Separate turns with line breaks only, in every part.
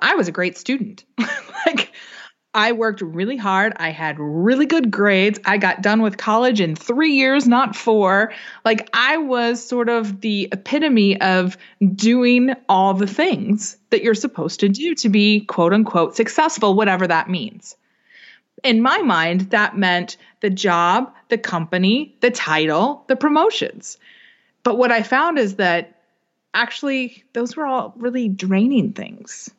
I was a great student. like I worked really hard. I had really good grades. I got done with college in three years, not four. Like I was sort of the epitome of doing all the things that you're supposed to do to be quote unquote successful, whatever that means. In my mind, that meant the job, the company, the title, the promotions. But what I found is that actually those were all really draining things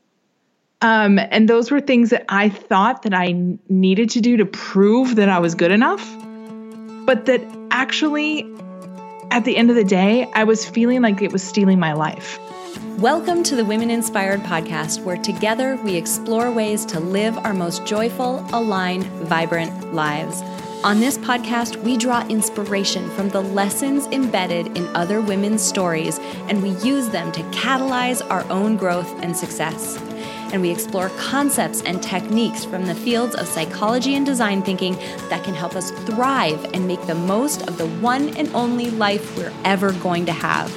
um, and those were things that I thought that I needed to do to prove that I was good enough. But that actually, at the end of the day, I was feeling like it was stealing my life.
Welcome to the Women Inspired podcast, where together we explore ways to live our most joyful, aligned, vibrant lives. On this podcast, we draw inspiration from the lessons embedded in other women's stories, and we use them to catalyze our own growth and success and we explore concepts and techniques from the fields of psychology and design thinking that can help us thrive and make the most of the one and only life we're ever going to have.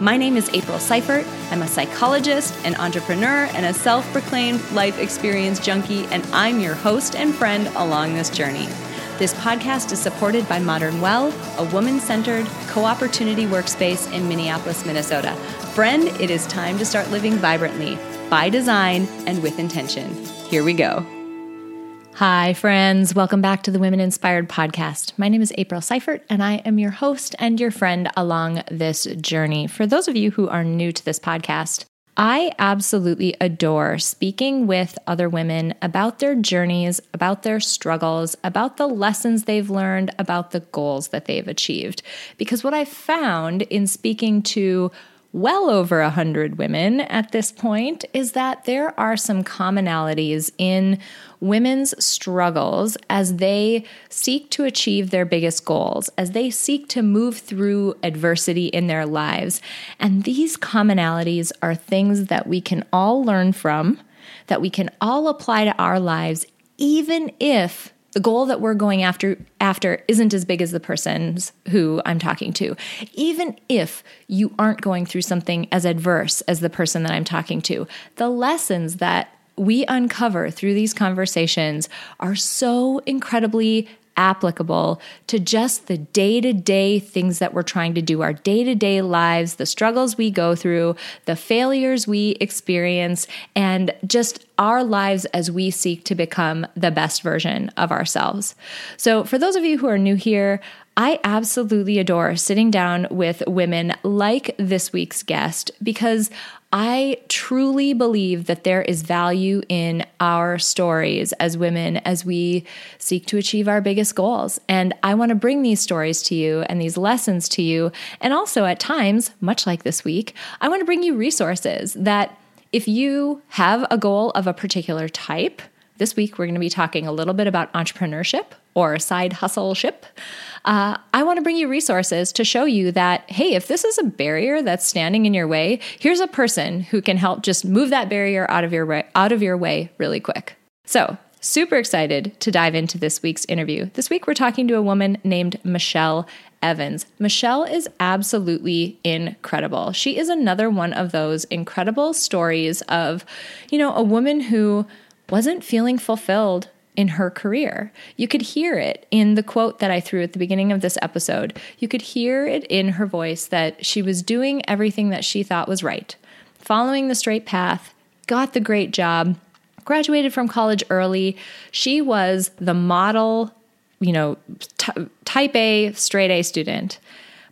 My name is April Seifert. I'm a psychologist, an entrepreneur, and a self proclaimed life experience junkie, and I'm your host and friend along this journey. This podcast is supported by Modern Well, a woman centered co opportunity workspace in Minneapolis, Minnesota. Friend, it is time to start living vibrantly by design and with intention. Here we go. Hi, friends. Welcome back to the Women Inspired podcast. My name is April Seifert, and I am your host and your friend along this journey. For those of you who are new to this podcast, I absolutely adore speaking with other women about their journeys, about their struggles, about the lessons they've learned, about the goals that they've achieved. Because what I've found in speaking to well over 100 women at this point is that there are some commonalities in women's struggles as they seek to achieve their biggest goals, as they seek to move through adversity in their lives. And these commonalities are things that we can all learn from, that we can all apply to our lives, even if the goal that we're going after after isn't as big as the person's who I'm talking to. Even if you aren't going through something as adverse as the person that I'm talking to, the lessons that we uncover through these conversations are so incredibly applicable to just the day to day things that we're trying to do, our day to day lives, the struggles we go through, the failures we experience, and just our lives as we seek to become the best version of ourselves. So, for those of you who are new here, I absolutely adore sitting down with women like this week's guest because I truly believe that there is value in our stories as women as we seek to achieve our biggest goals. And I want to bring these stories to you and these lessons to you. And also, at times, much like this week, I want to bring you resources that if you have a goal of a particular type, this week we're going to be talking a little bit about entrepreneurship or side hustle ship. Uh, I want to bring you resources to show you that, hey, if this is a barrier that's standing in your way, here's a person who can help just move that barrier out of your way, out of your way really quick. So, super excited to dive into this week's interview. This week we're talking to a woman named Michelle Evans. Michelle is absolutely incredible. She is another one of those incredible stories of, you know, a woman who wasn't feeling fulfilled in her career. You could hear it in the quote that I threw at the beginning of this episode. You could hear it in her voice that she was doing everything that she thought was right, following the straight path, got the great job, graduated from college early. She was the model, you know, type A, straight A student.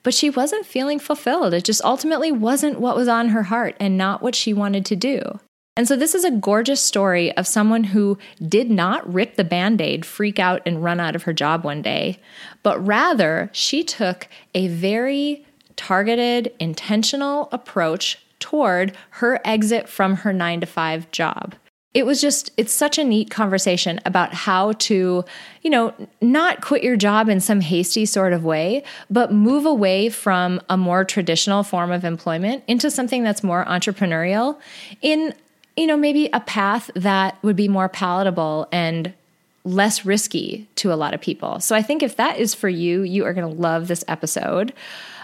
But she wasn't feeling fulfilled. It just ultimately wasn't what was on her heart and not what she wanted to do. And so, this is a gorgeous story of someone who did not rip the band aid, freak out, and run out of her job one day, but rather she took a very targeted, intentional approach toward her exit from her nine to five job. It was just, it's such a neat conversation about how to, you know, not quit your job in some hasty sort of way, but move away from a more traditional form of employment into something that's more entrepreneurial in you know, maybe a path that would be more palatable and less risky to a lot of people. So I think if that is for you, you are going to love this episode.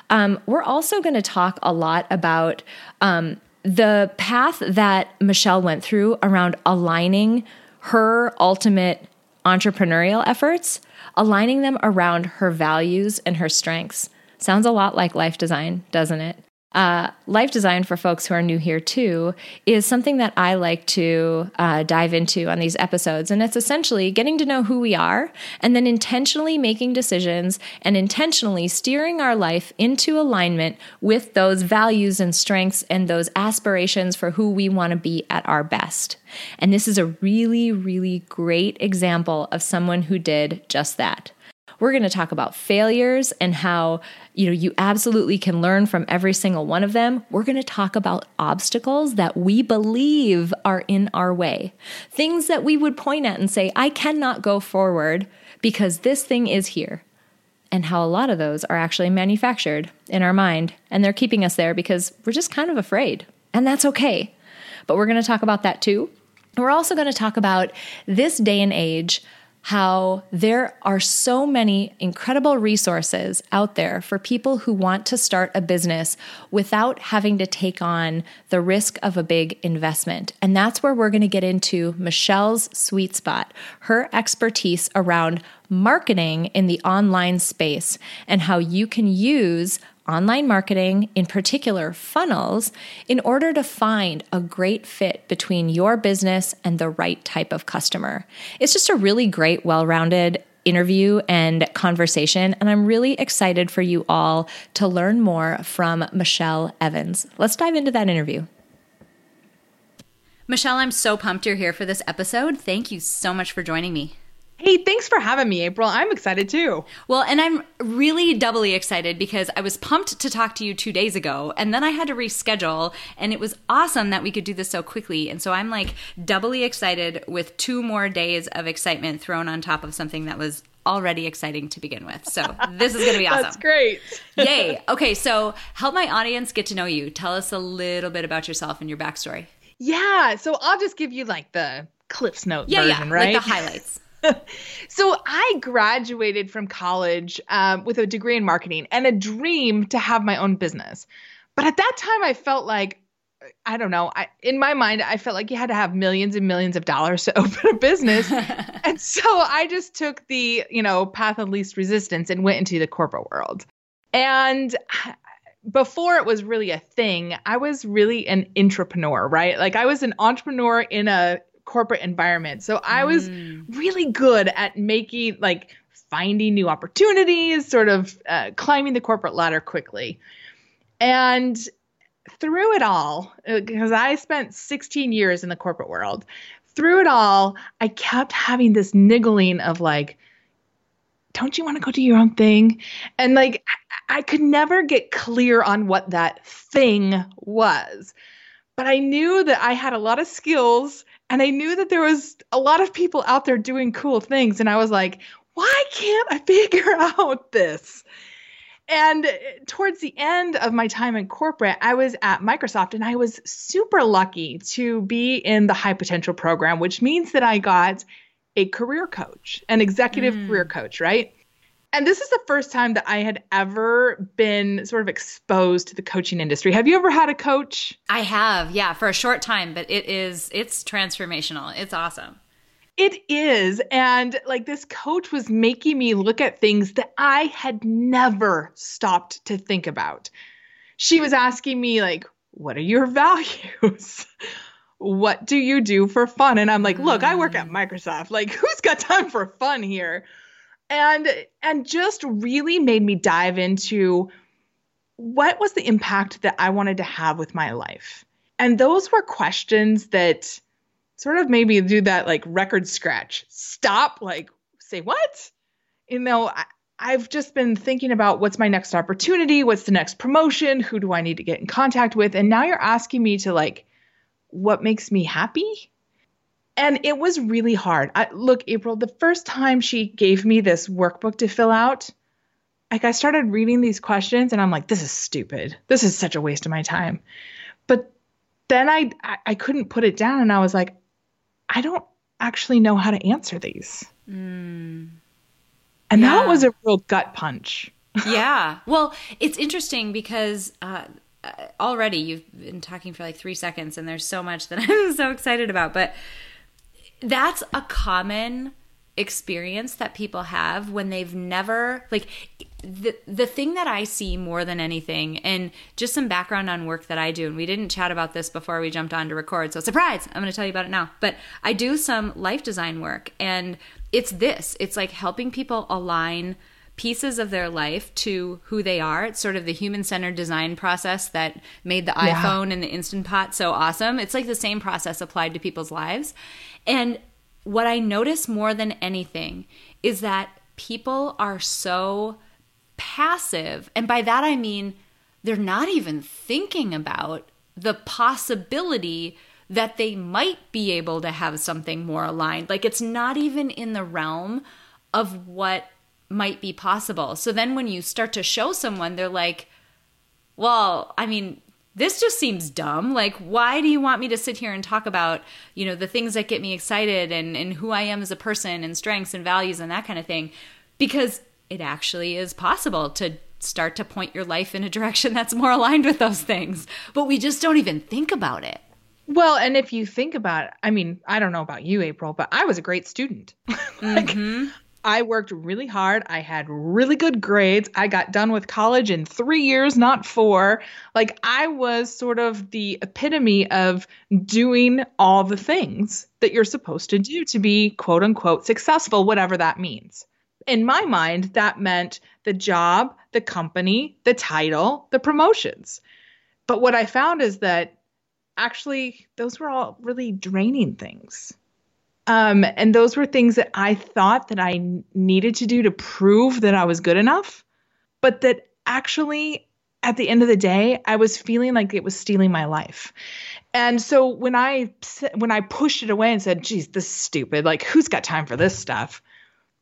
Um, we're also going to talk a lot about um, the path that Michelle went through around aligning her ultimate entrepreneurial efforts, aligning them around her values and her strengths. Sounds a lot like life design, doesn't it? Uh, life design for folks who are new here too is something that I like to uh, dive into on these episodes. And it's essentially getting to know who we are and then intentionally making decisions and intentionally steering our life into alignment with those values and strengths and those aspirations for who we want to be at our best. And this is a really, really great example of someone who did just that. We're going to talk about failures and how, you know, you absolutely can learn from every single one of them. We're going to talk about obstacles that we believe are in our way. Things that we would point at and say, I cannot go forward because this thing is here. And how a lot of those are actually manufactured in our mind. And they're keeping us there because we're just kind of afraid. And that's okay. But we're going to talk about that too. We're also going to talk about this day and age how there are so many incredible resources out there for people who want to start a business without having to take on the risk of a big investment. And that's where we're going to get into Michelle's sweet spot, her expertise around marketing in the online space and how you can use online marketing, in particular funnels, in order to find a great fit between your business and the right type of customer. It's just a really great, well rounded interview and conversation. And I'm really excited for you all to learn more from Michelle Evans. Let's dive into that interview. Michelle, I'm so pumped you're here for this episode. Thank you so much for joining me.
Hey, thanks for having me, April. I'm excited too.
Well, and I'm really doubly excited because I was pumped to talk to you two days ago, and then I had to reschedule, and it was awesome that we could do this so quickly. And so I'm like doubly excited with two more days of excitement thrown on top of something that was already exciting to begin with. So this is going to be awesome.
That's great.
Yay. Okay, so help my audience get to know you. Tell us a little bit about yourself and your backstory.
Yeah, so I'll just give you like the Cliff's Note
yeah,
version,
yeah,
right?
Like the highlights.
so I graduated from college um, with a degree in marketing and a dream to have my own business. But at that time, I felt like I don't know. I, in my mind, I felt like you had to have millions and millions of dollars to open a business, and so I just took the you know path of least resistance and went into the corporate world. And before it was really a thing, I was really an entrepreneur, right? Like I was an entrepreneur in a corporate environment. So I was mm. really good at making like finding new opportunities, sort of uh, climbing the corporate ladder quickly. And through it all, because uh, I spent 16 years in the corporate world, through it all, I kept having this niggling of like, don't you want to go do your own thing? And like, I could never get clear on what that thing was. But I knew that I had a lot of skills and I knew that there was a lot of people out there doing cool things. And I was like, why can't I figure out this? And towards the end of my time in corporate, I was at Microsoft and I was super lucky to be in the high potential program, which means that I got a career coach, an executive mm. career coach, right? And this is the first time that I had ever been sort of exposed to the coaching industry. Have you ever had a coach?
I have, yeah, for a short time, but it is it's transformational. It's awesome.
It is. And like this coach was making me look at things that I had never stopped to think about. She was asking me like, what are your values? what do you do for fun? And I'm like, look, I work at mm. Microsoft. Like, who's got time for fun here? And and just really made me dive into what was the impact that I wanted to have with my life. And those were questions that sort of made me do that like record scratch. Stop, like say what? You know, I, I've just been thinking about what's my next opportunity, what's the next promotion, who do I need to get in contact with? And now you're asking me to like what makes me happy? And it was really hard. I, look, April, the first time she gave me this workbook to fill out, like I started reading these questions and I'm like, this is stupid. This is such a waste of my time. But then I, I, I couldn't put it down and I was like, I don't actually know how to answer these. Mm. And yeah. that was a real gut punch.
yeah. Well, it's interesting because uh, uh, already you've been talking for like three seconds, and there's so much that I'm so excited about. But that's a common experience that people have when they've never like the the thing that I see more than anything, and just some background on work that I do, and we didn't chat about this before we jumped on to record, so surprise! I'm going to tell you about it now. But I do some life design work, and it's this: it's like helping people align pieces of their life to who they are. It's sort of the human centered design process that made the yeah. iPhone and the Instant Pot so awesome. It's like the same process applied to people's lives, and what I notice more than anything is that people are so passive. And by that I mean they're not even thinking about the possibility that they might be able to have something more aligned. Like it's not even in the realm of what might be possible. So then when you start to show someone, they're like, well, I mean, this just seems dumb. Like, why do you want me to sit here and talk about, you know, the things that get me excited and, and who I am as a person and strengths and values and that kind of thing? Because it actually is possible to start to point your life in a direction that's more aligned with those things. But we just don't even think about it.
Well, and if you think about it, I mean, I don't know about you, April, but I was a great student. like, mm-hmm. I worked really hard. I had really good grades. I got done with college in three years, not four. Like, I was sort of the epitome of doing all the things that you're supposed to do to be quote unquote successful, whatever that means in my mind, that meant the job, the company, the title, the promotions. But what I found is that actually those were all really draining things. Um, and those were things that I thought that I needed to do to prove that I was good enough, but that actually at the end of the day, I was feeling like it was stealing my life. And so when I when I pushed it away and said, "Geez, this is stupid. Like, who's got time for this stuff?"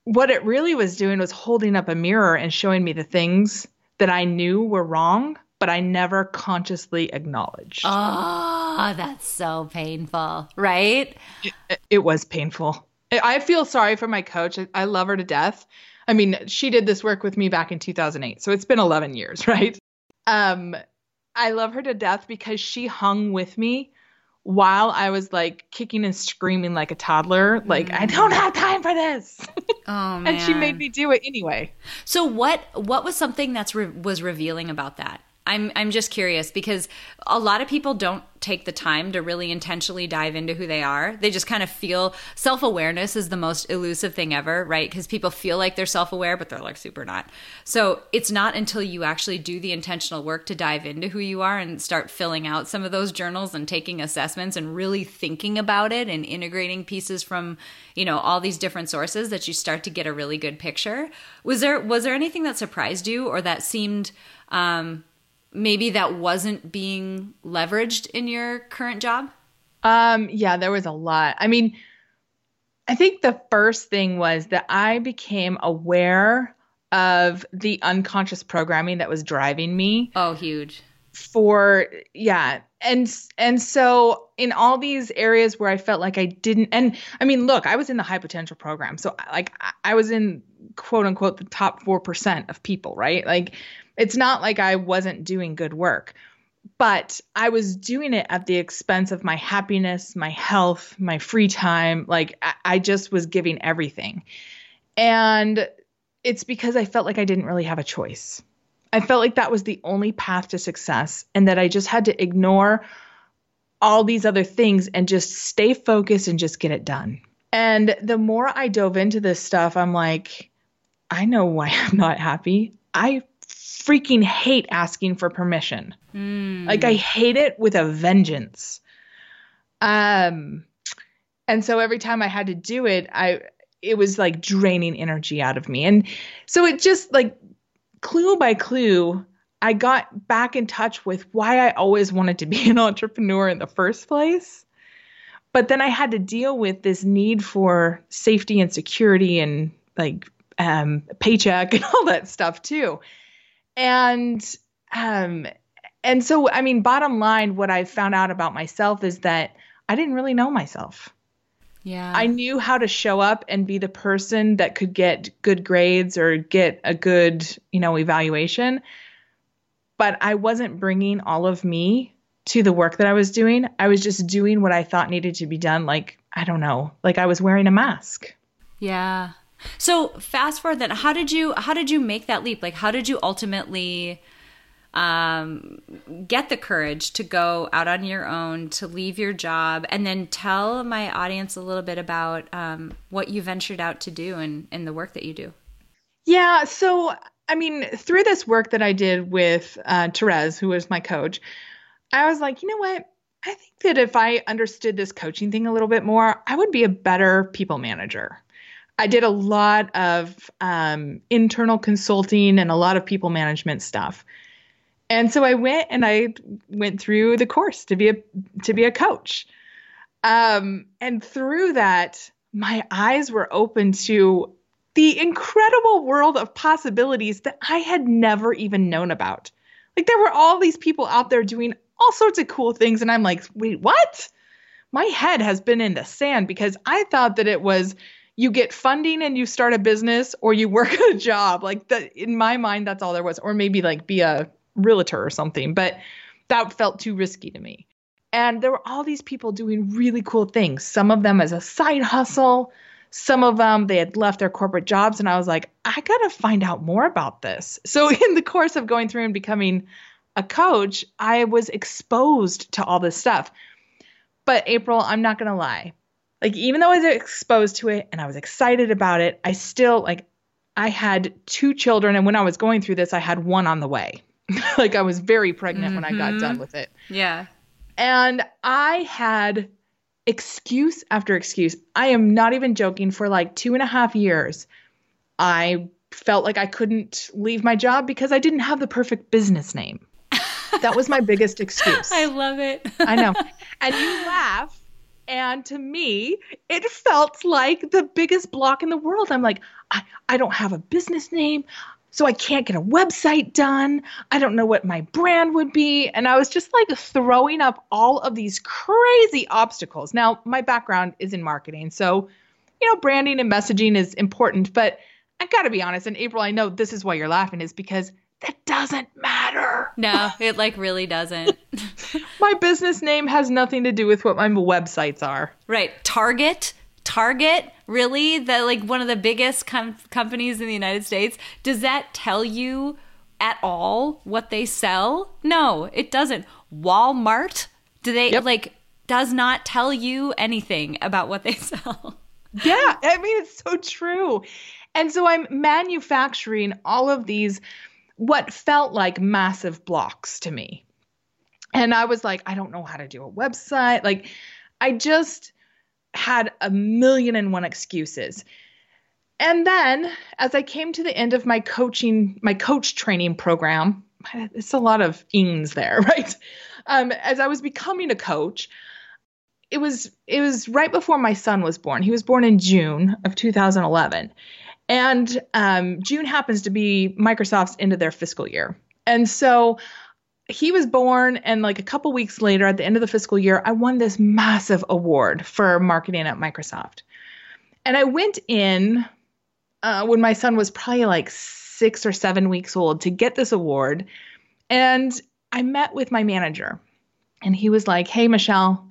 what it really was doing was holding up a mirror and showing me the things that I knew were wrong, but I never consciously acknowledged.
Oh, that's so painful, right?
It, it was painful. I feel sorry for my coach. I love her to death. I mean, she did this work with me back in 2008, so it's been 11 years, right? Um, I love her to death because she hung with me while I was like kicking and screaming like a toddler, like mm. I don't have time for this.
Oh man!
and she made me do it anyway.
So what? What was something that's re- was revealing about that? I'm I'm just curious because a lot of people don't take the time to really intentionally dive into who they are. They just kind of feel self-awareness is the most elusive thing ever, right? Because people feel like they're self-aware but they're like super not. So, it's not until you actually do the intentional work to dive into who you are and start filling out some of those journals and taking assessments and really thinking about it and integrating pieces from, you know, all these different sources that you start to get a really good picture. Was there was there anything that surprised you or that seemed um maybe that wasn't being leveraged in your current job?
Um, yeah, there was a lot. I mean, I think the first thing was that I became aware of the unconscious programming that was driving me.
Oh, huge.
For yeah, and and so in all these areas where I felt like I didn't and I mean, look, I was in the high potential program. So like I was in quote unquote the top 4% of people, right? Like it's not like I wasn't doing good work, but I was doing it at the expense of my happiness, my health, my free time. Like I just was giving everything. And it's because I felt like I didn't really have a choice. I felt like that was the only path to success and that I just had to ignore all these other things and just stay focused and just get it done. And the more I dove into this stuff, I'm like, I know why I'm not happy. I freaking hate asking for permission. Mm. Like I hate it with a vengeance. Um and so every time I had to do it, I it was like draining energy out of me. And so it just like clue by clue, I got back in touch with why I always wanted to be an entrepreneur in the first place. But then I had to deal with this need for safety and security and like um, paycheck and all that stuff too and um and so i mean bottom line what i found out about myself is that i didn't really know myself
yeah
i knew how to show up and be the person that could get good grades or get a good you know evaluation but I wasn't bringing all of me to the work that I was doing. I was just doing what I thought needed to be done. Like, I don't know, like I was wearing a mask.
Yeah. So fast forward then, how did you how did you make that leap? Like how did you ultimately um, get the courage to go out on your own, to leave your job, and then tell my audience a little bit about um, what you ventured out to do and, and the work that you do.
Yeah. So, I mean, through this work that I did with uh, Therese, who was my coach, I was like, you know what? I think that if I understood this coaching thing a little bit more, I would be a better people manager. I did a lot of um, internal consulting and a lot of people management stuff. And so I went and I went through the course to be a to be a coach. Um, and through that, my eyes were open to the incredible world of possibilities that I had never even known about. Like there were all these people out there doing all sorts of cool things and I'm like, "Wait, what?" My head has been in the sand because I thought that it was you get funding and you start a business or you work a job. Like that in my mind that's all there was or maybe like be a realtor or something, but that felt too risky to me. And there were all these people doing really cool things, some of them as a side hustle, some of them they had left their corporate jobs. And I was like, I got to find out more about this. So, in the course of going through and becoming a coach, I was exposed to all this stuff. But, April, I'm not going to lie. Like, even though I was exposed to it and I was excited about it, I still, like, I had two children. And when I was going through this, I had one on the way. like I was very pregnant mm-hmm. when I got done mm-hmm. with it.
Yeah.
And I had excuse after excuse. I am not even joking. For like two and a half years, I felt like I couldn't leave my job because I didn't have the perfect business name. that was my biggest excuse.
I love it.
I know. And you laugh. And to me, it felt like the biggest block in the world. I'm like, I, I don't have a business name. So I can't get a website done. I don't know what my brand would be. And I was just like throwing up all of these crazy obstacles. Now, my background is in marketing. So, you know, branding and messaging is important. But I got to be honest. And April, I know this is why you're laughing, is because that doesn't matter.
No, it like really doesn't.
my business name has nothing to do with what my websites are.
Right. Target Target, really, the like one of the biggest com- companies in the United States, does that tell you at all what they sell? No, it doesn't. Walmart, do they yep. like does not tell you anything about what they sell.
Yeah, I mean it's so true. And so I'm manufacturing all of these what felt like massive blocks to me. And I was like, I don't know how to do a website. Like I just had a million and one excuses. And then as I came to the end of my coaching, my coach training program, it's a lot of ings there, right? Um, as I was becoming a coach, it was it was right before my son was born. He was born in June of 2011, and um, June happens to be Microsoft's end of their fiscal year. And so he was born and like a couple weeks later at the end of the fiscal year i won this massive award for marketing at microsoft. And i went in uh, when my son was probably like six or seven weeks old to get this award. And i met with my manager and he was like hey michelle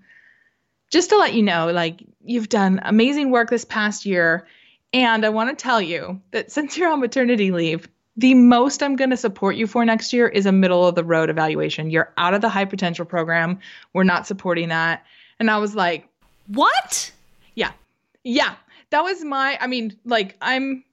just to let you know like you've done amazing work this past year and i want to tell you that since you're on maternity leave the most I'm going to support you for next year is a middle of the road evaluation. You're out of the high potential program. We're not supporting that. And I was like,
What?
Yeah. Yeah. That was my, I mean, like, I'm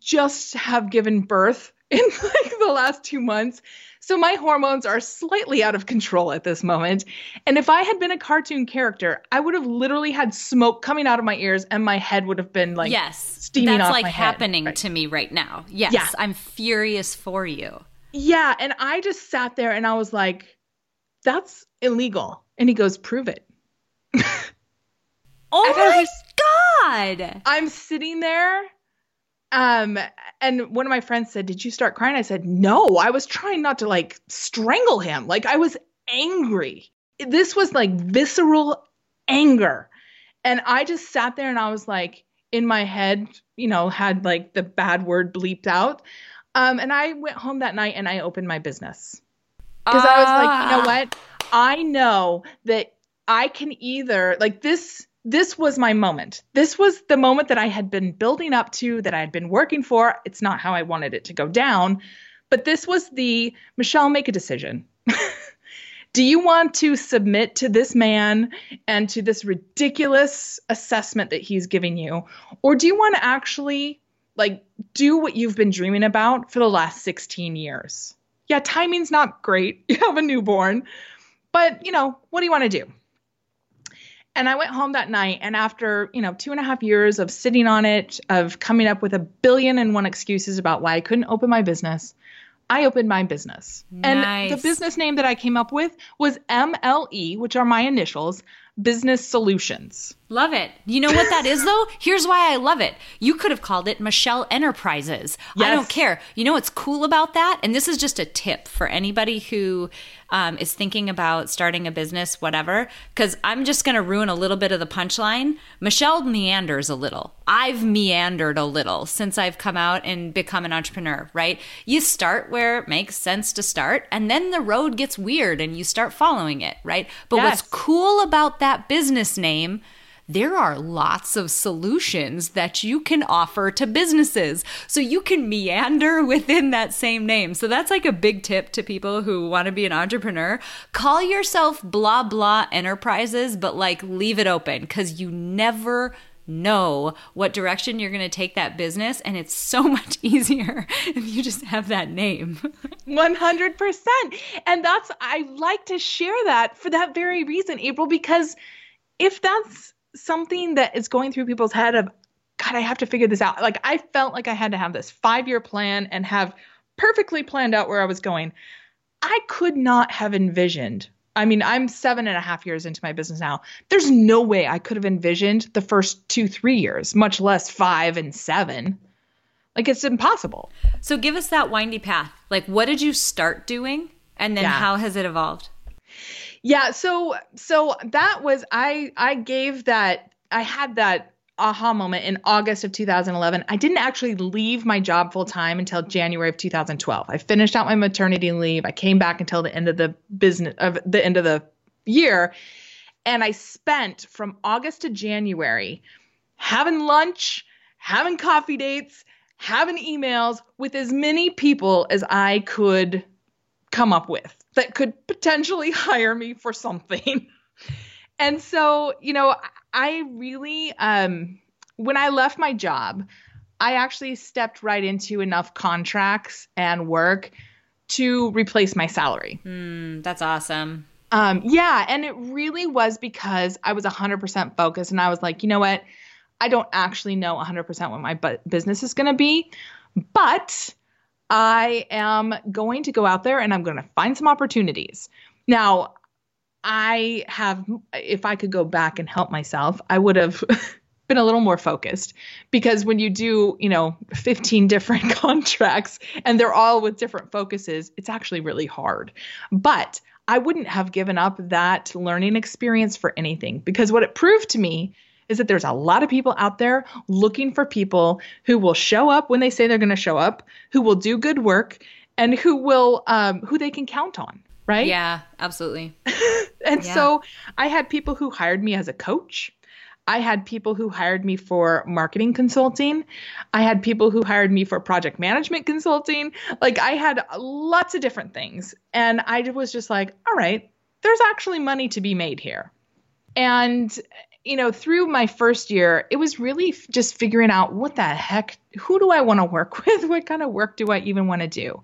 just have given birth in like the last two months. So my hormones are slightly out of control at this moment. And if I had been a cartoon character, I would have literally had smoke coming out of my ears and my head would have been like
yes, steaming That's like happening right. to me right now. Yes, yeah. I'm furious for you.
Yeah, and I just sat there and I was like that's illegal. And he goes, "Prove it."
oh my was, god.
I'm sitting there um, and one of my friends said, Did you start crying? I said, No, I was trying not to like strangle him. Like I was angry. This was like visceral anger. And I just sat there and I was like, in my head, you know, had like the bad word bleeped out. Um, and I went home that night and I opened my business. Because I was like, you know what? I know that I can either like this this was my moment. This was the moment that I had been building up to, that I had been working for. It's not how I wanted it to go down, but this was the Michelle, make a decision. Do you want to submit to this man and to this ridiculous assessment that he's giving you? Or do you want to actually like do what you've been dreaming about for the last 16 years? Yeah, timing's not great. You have a newborn, but you know, what do you want to do? And I went home that night, and after, you know, two and a half years of sitting on it, of coming up with a billion and one excuses about why I couldn't open my business, I opened my business. Nice. And the business name that I came up with was MLE, which are my initials, Business Solutions.
Love it. You know what that is, though? Here's why I love it. You could have called it Michelle Enterprises. Yes. I don't care. You know what's cool about that? And this is just a tip for anybody who um, is thinking about starting a business, whatever, because I'm just going to ruin a little bit of the punchline. Michelle meanders a little. I've meandered a little since I've come out and become an entrepreneur, right? You start where it makes sense to start, and then the road gets weird and you start following it, right? But yes. what's cool about that business name? There are lots of solutions that you can offer to businesses. So you can meander within that same name. So that's like a big tip to people who want to be an entrepreneur. Call yourself blah blah enterprises, but like leave it open because you never know what direction you're going to take that business and it's so much easier if you just have that name
100% and that's i like to share that for that very reason april because if that's something that is going through people's head of god i have to figure this out. Like i felt like i had to have this five year plan and have perfectly planned out where i was going. I could not have envisioned i mean i'm seven and a half years into my business now. There's no way i could have envisioned the first two three years much less five and seven. Like it's impossible.
So give us that windy path. Like what did you start doing? And then yeah. how has it evolved
yeah, so so that was I I gave that I had that aha moment in August of 2011. I didn't actually leave my job full time until January of 2012. I finished out my maternity leave. I came back until the end of the business of the end of the year and I spent from August to January having lunch, having coffee dates, having emails with as many people as I could come up with that could potentially hire me for something. and so, you know, I really, um, when I left my job, I actually stepped right into enough contracts and work to replace my salary.
Mm, that's awesome.
Um, yeah, and it really was because I was 100% focused and I was like, you know what? I don't actually know 100% what my bu- business is going to be, but I am going to go out there and I'm going to find some opportunities. Now, I have, if I could go back and help myself, I would have been a little more focused because when you do, you know, 15 different contracts and they're all with different focuses, it's actually really hard. But I wouldn't have given up that learning experience for anything because what it proved to me is that there's a lot of people out there looking for people who will show up when they say they're going to show up, who will do good work, and who will um, who they can count on. Right?
Yeah, absolutely.
and yeah. so I had people who hired me as a coach. I had people who hired me for marketing consulting. I had people who hired me for project management consulting. Like I had lots of different things. And I was just like, all right, there's actually money to be made here. And you know, through my first year, it was really f- just figuring out what the heck, who do I want to work with? What kind of work do I even want to do?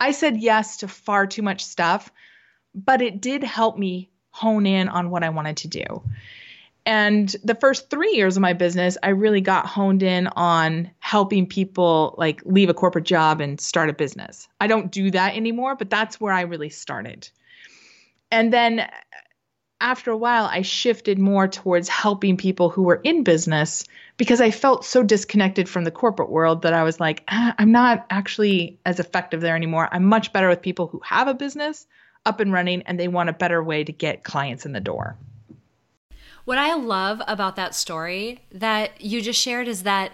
I said yes to far too much stuff, but it did help me hone in on what I wanted to do. And the first three years of my business, I really got honed in on helping people like leave a corporate job and start a business. I don't do that anymore, but that's where I really started. And then after a while, I shifted more towards helping people who were in business because I felt so disconnected from the corporate world that I was like, ah, I'm not actually as effective there anymore. I'm much better with people who have a business up and running and they want a better way to get clients in the door.
What I love about that story that you just shared is that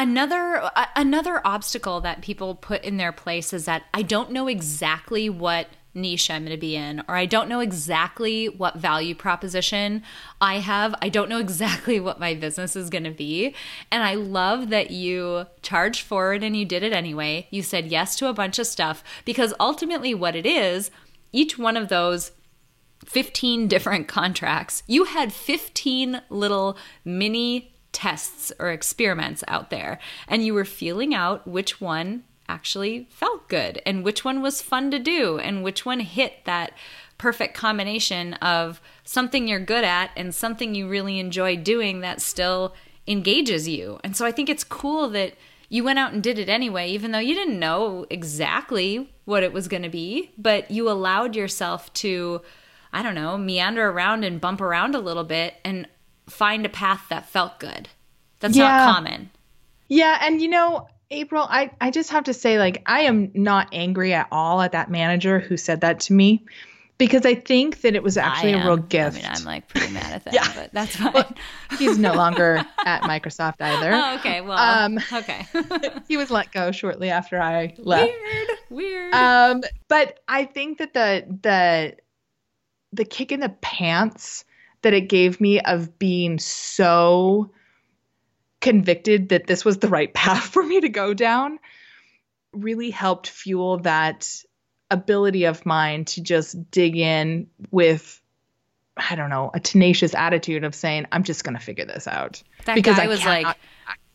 Another another obstacle that people put in their place is that I don't know exactly what niche I'm going to be in, or I don't know exactly what value proposition I have. I don't know exactly what my business is going to be. And I love that you charged forward and you did it anyway. You said yes to a bunch of stuff because ultimately, what it is, each one of those 15 different contracts, you had 15 little mini tests or experiments out there, and you were feeling out which one actually felt good and which one was fun to do and which one hit that perfect combination of something you're good at and something you really enjoy doing that still engages you. And so I think it's cool that you went out and did it anyway, even though you didn't know exactly what it was going to be, but you allowed yourself to, I don't know, meander around and bump around a little bit and find a path that felt good. That's yeah. not common.
Yeah. And you know, April, I, I just have to say, like, I am not angry at all at that manager who said that to me because I think that it was actually a real gift.
I mean, I'm like pretty mad at that, yeah. but that's fine. Well,
he's no longer at Microsoft either.
Oh, okay. Well, um, okay.
he was let go shortly after I left.
Weird, weird.
Um, but I think that the the the kick in the pants that it gave me of being so convicted that this was the right path for me to go down really helped fuel that ability of mine to just dig in with I don't know, a tenacious attitude of saying, I'm just going to figure this out.
That because guy I was like,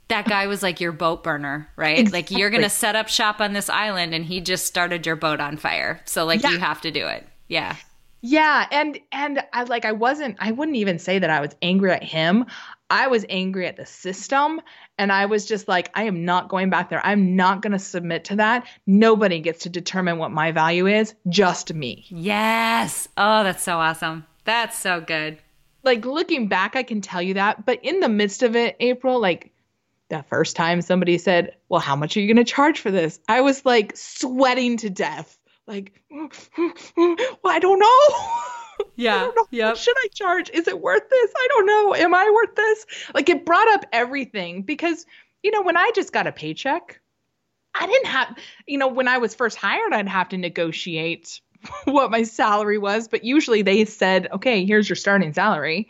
that guy was like your boat burner, right? Exactly. Like you're going to set up shop on this island and he just started your boat on fire. So like yeah. you have to do it. Yeah.
Yeah, and and I like I wasn't I wouldn't even say that I was angry at him. I was angry at the system and I was just like I am not going back there. I'm not going to submit to that. Nobody gets to determine what my value is, just me.
Yes. Oh, that's so awesome. That's so good.
Like looking back I can tell you that, but in the midst of it, April, like the first time somebody said, "Well, how much are you going to charge for this?" I was like sweating to death like well i don't know
yeah
yeah should i charge? Is it worth this? I don't know. Am i worth this? Like it brought up everything because you know when i just got a paycheck i didn't have you know when i was first hired i'd have to negotiate what my salary was but usually they said okay here's your starting salary.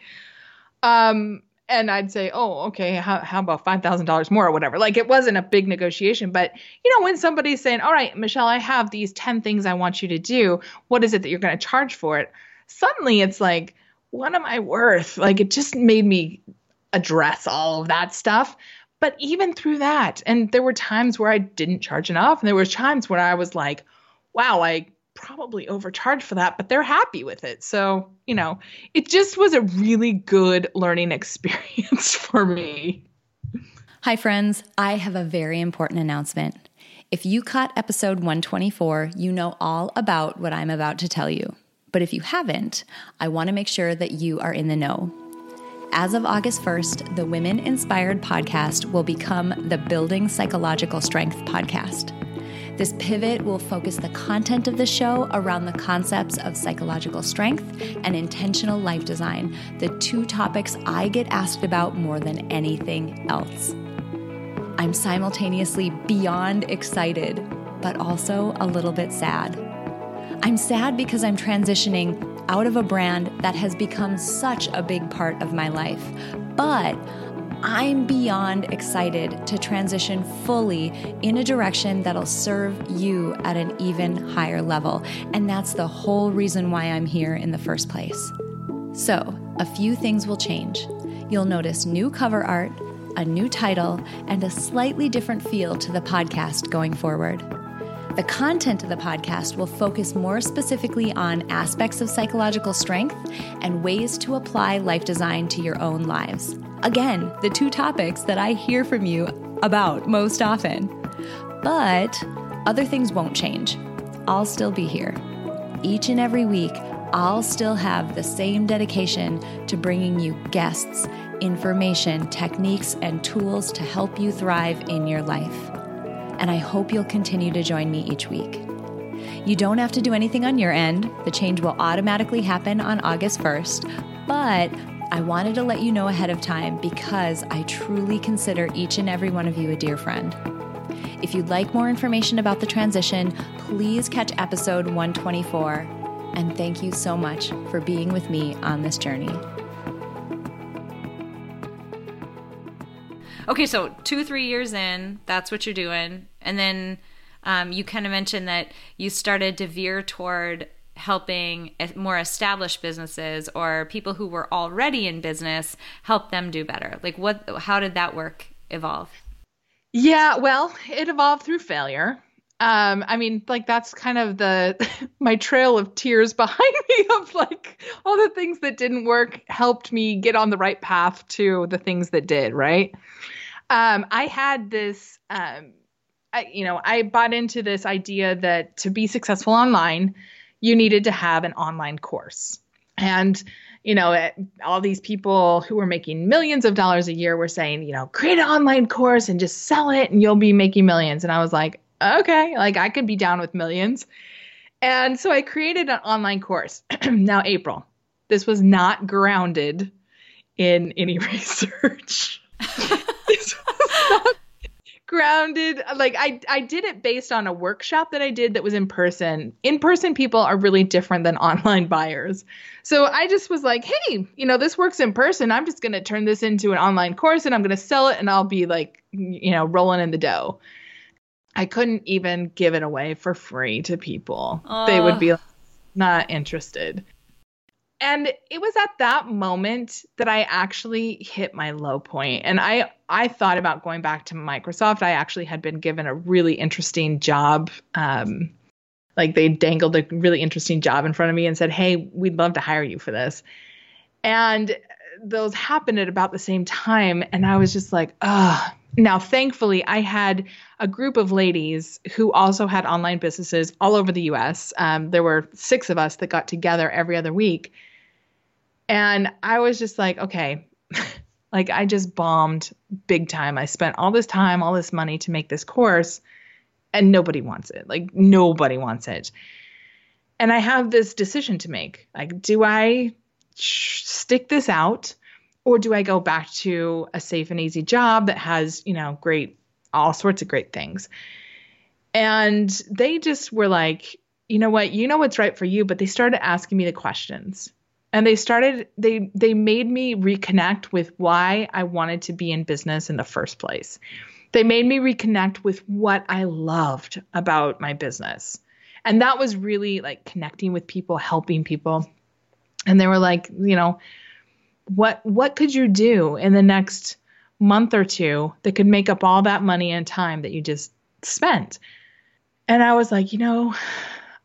Um and I'd say, oh, okay, how, how about $5,000 more or whatever. Like it wasn't a big negotiation. But, you know, when somebody's saying, all right, Michelle, I have these 10 things I want you to do, what is it that you're going to charge for it? Suddenly it's like, what am I worth? Like it just made me address all of that stuff. But even through that, and there were times where I didn't charge enough, and there were times where I was like, wow, I probably overcharged for that, but they're happy with it. So, you know, it just was a really good learning experience for me.
Hi, friends. I have a very important announcement. If you caught episode 124, you know all about what I'm about to tell you. But if you haven't, I want to make sure that you are in the know. As of August 1st, the Women Inspired podcast will become the Building Psychological Strength podcast. This pivot will focus the content of the show around the concepts of psychological strength and intentional life design, the two topics I get asked about more than anything else. I'm simultaneously beyond excited, but also a little bit sad. I'm sad because I'm transitioning out of a brand that has become such a big part of my life, but I'm beyond excited to transition fully in a direction that'll serve you at an even higher level. And that's the whole reason why I'm here in the first place. So, a few things will change. You'll notice new cover art, a new title, and a slightly different feel to the podcast going forward. The content of the podcast will focus more specifically on aspects of psychological strength and ways to apply life design to your own lives. Again, the two topics that I hear from you about most often. But other things won't change. I'll still be here. Each and every week, I'll still have the same dedication to bringing you guests, information, techniques, and tools to help you thrive in your life. And I hope you'll continue to join me each week. You don't have to do anything on your end, the change will automatically happen on August 1st, but I wanted to let you know ahead of time because I truly consider each and every one of you a dear friend. If you'd like more information about the transition, please catch episode 124. And thank you so much for being with me on this journey. Okay, so two, three years in, that's what you're doing. And then um, you kind of mentioned that you started to veer toward helping more established businesses or people who were already in business help them do better. Like, what, how did that work evolve?
Yeah, well, it evolved through failure. Um, I mean, like that's kind of the my trail of tears behind me of like all the things that didn't work helped me get on the right path to the things that did, right? Um, I had this um, I, you know, I bought into this idea that to be successful online, you needed to have an online course. And you know, it, all these people who were making millions of dollars a year were saying, you know, create an online course and just sell it and you'll be making millions. And I was like, okay, like I could be down with millions. And so I created an online course. now, April, this was not grounded in any research. this was not grounded. Like i i did it based on a workshop that i did that was in person. In person people are really different than online buyers. So i just was like hey you know this works in person. I'm just going to turn this into an online course and i'm going to sell it and i'll be like you know rolling in the dough. I couldn't even give it away for free to people. Uh. they would be not interested and it was at that moment that I actually hit my low point. And I I thought about going back to Microsoft. I actually had been given a really interesting job. Um, like they dangled a really interesting job in front of me and said, "Hey, we'd love to hire you for this." And those happened at about the same time, and I was just like, "Ugh." Now, thankfully, I had a group of ladies who also had online businesses all over the U.S. Um, there were six of us that got together every other week and I was just like, okay, like I just bombed big time. I spent all this time, all this money to make this course, and nobody wants it. Like, nobody wants it. And I have this decision to make. Like, do I stick this out or do I go back to a safe and easy job that has, you know, great, all sorts of great things? And they just were like, you know what, you know what's right for you, but they started asking me the questions and they started they they made me reconnect with why I wanted to be in business in the first place. They made me reconnect with what I loved about my business. And that was really like connecting with people, helping people. And they were like, you know, what what could you do in the next month or two that could make up all that money and time that you just spent? And I was like, you know,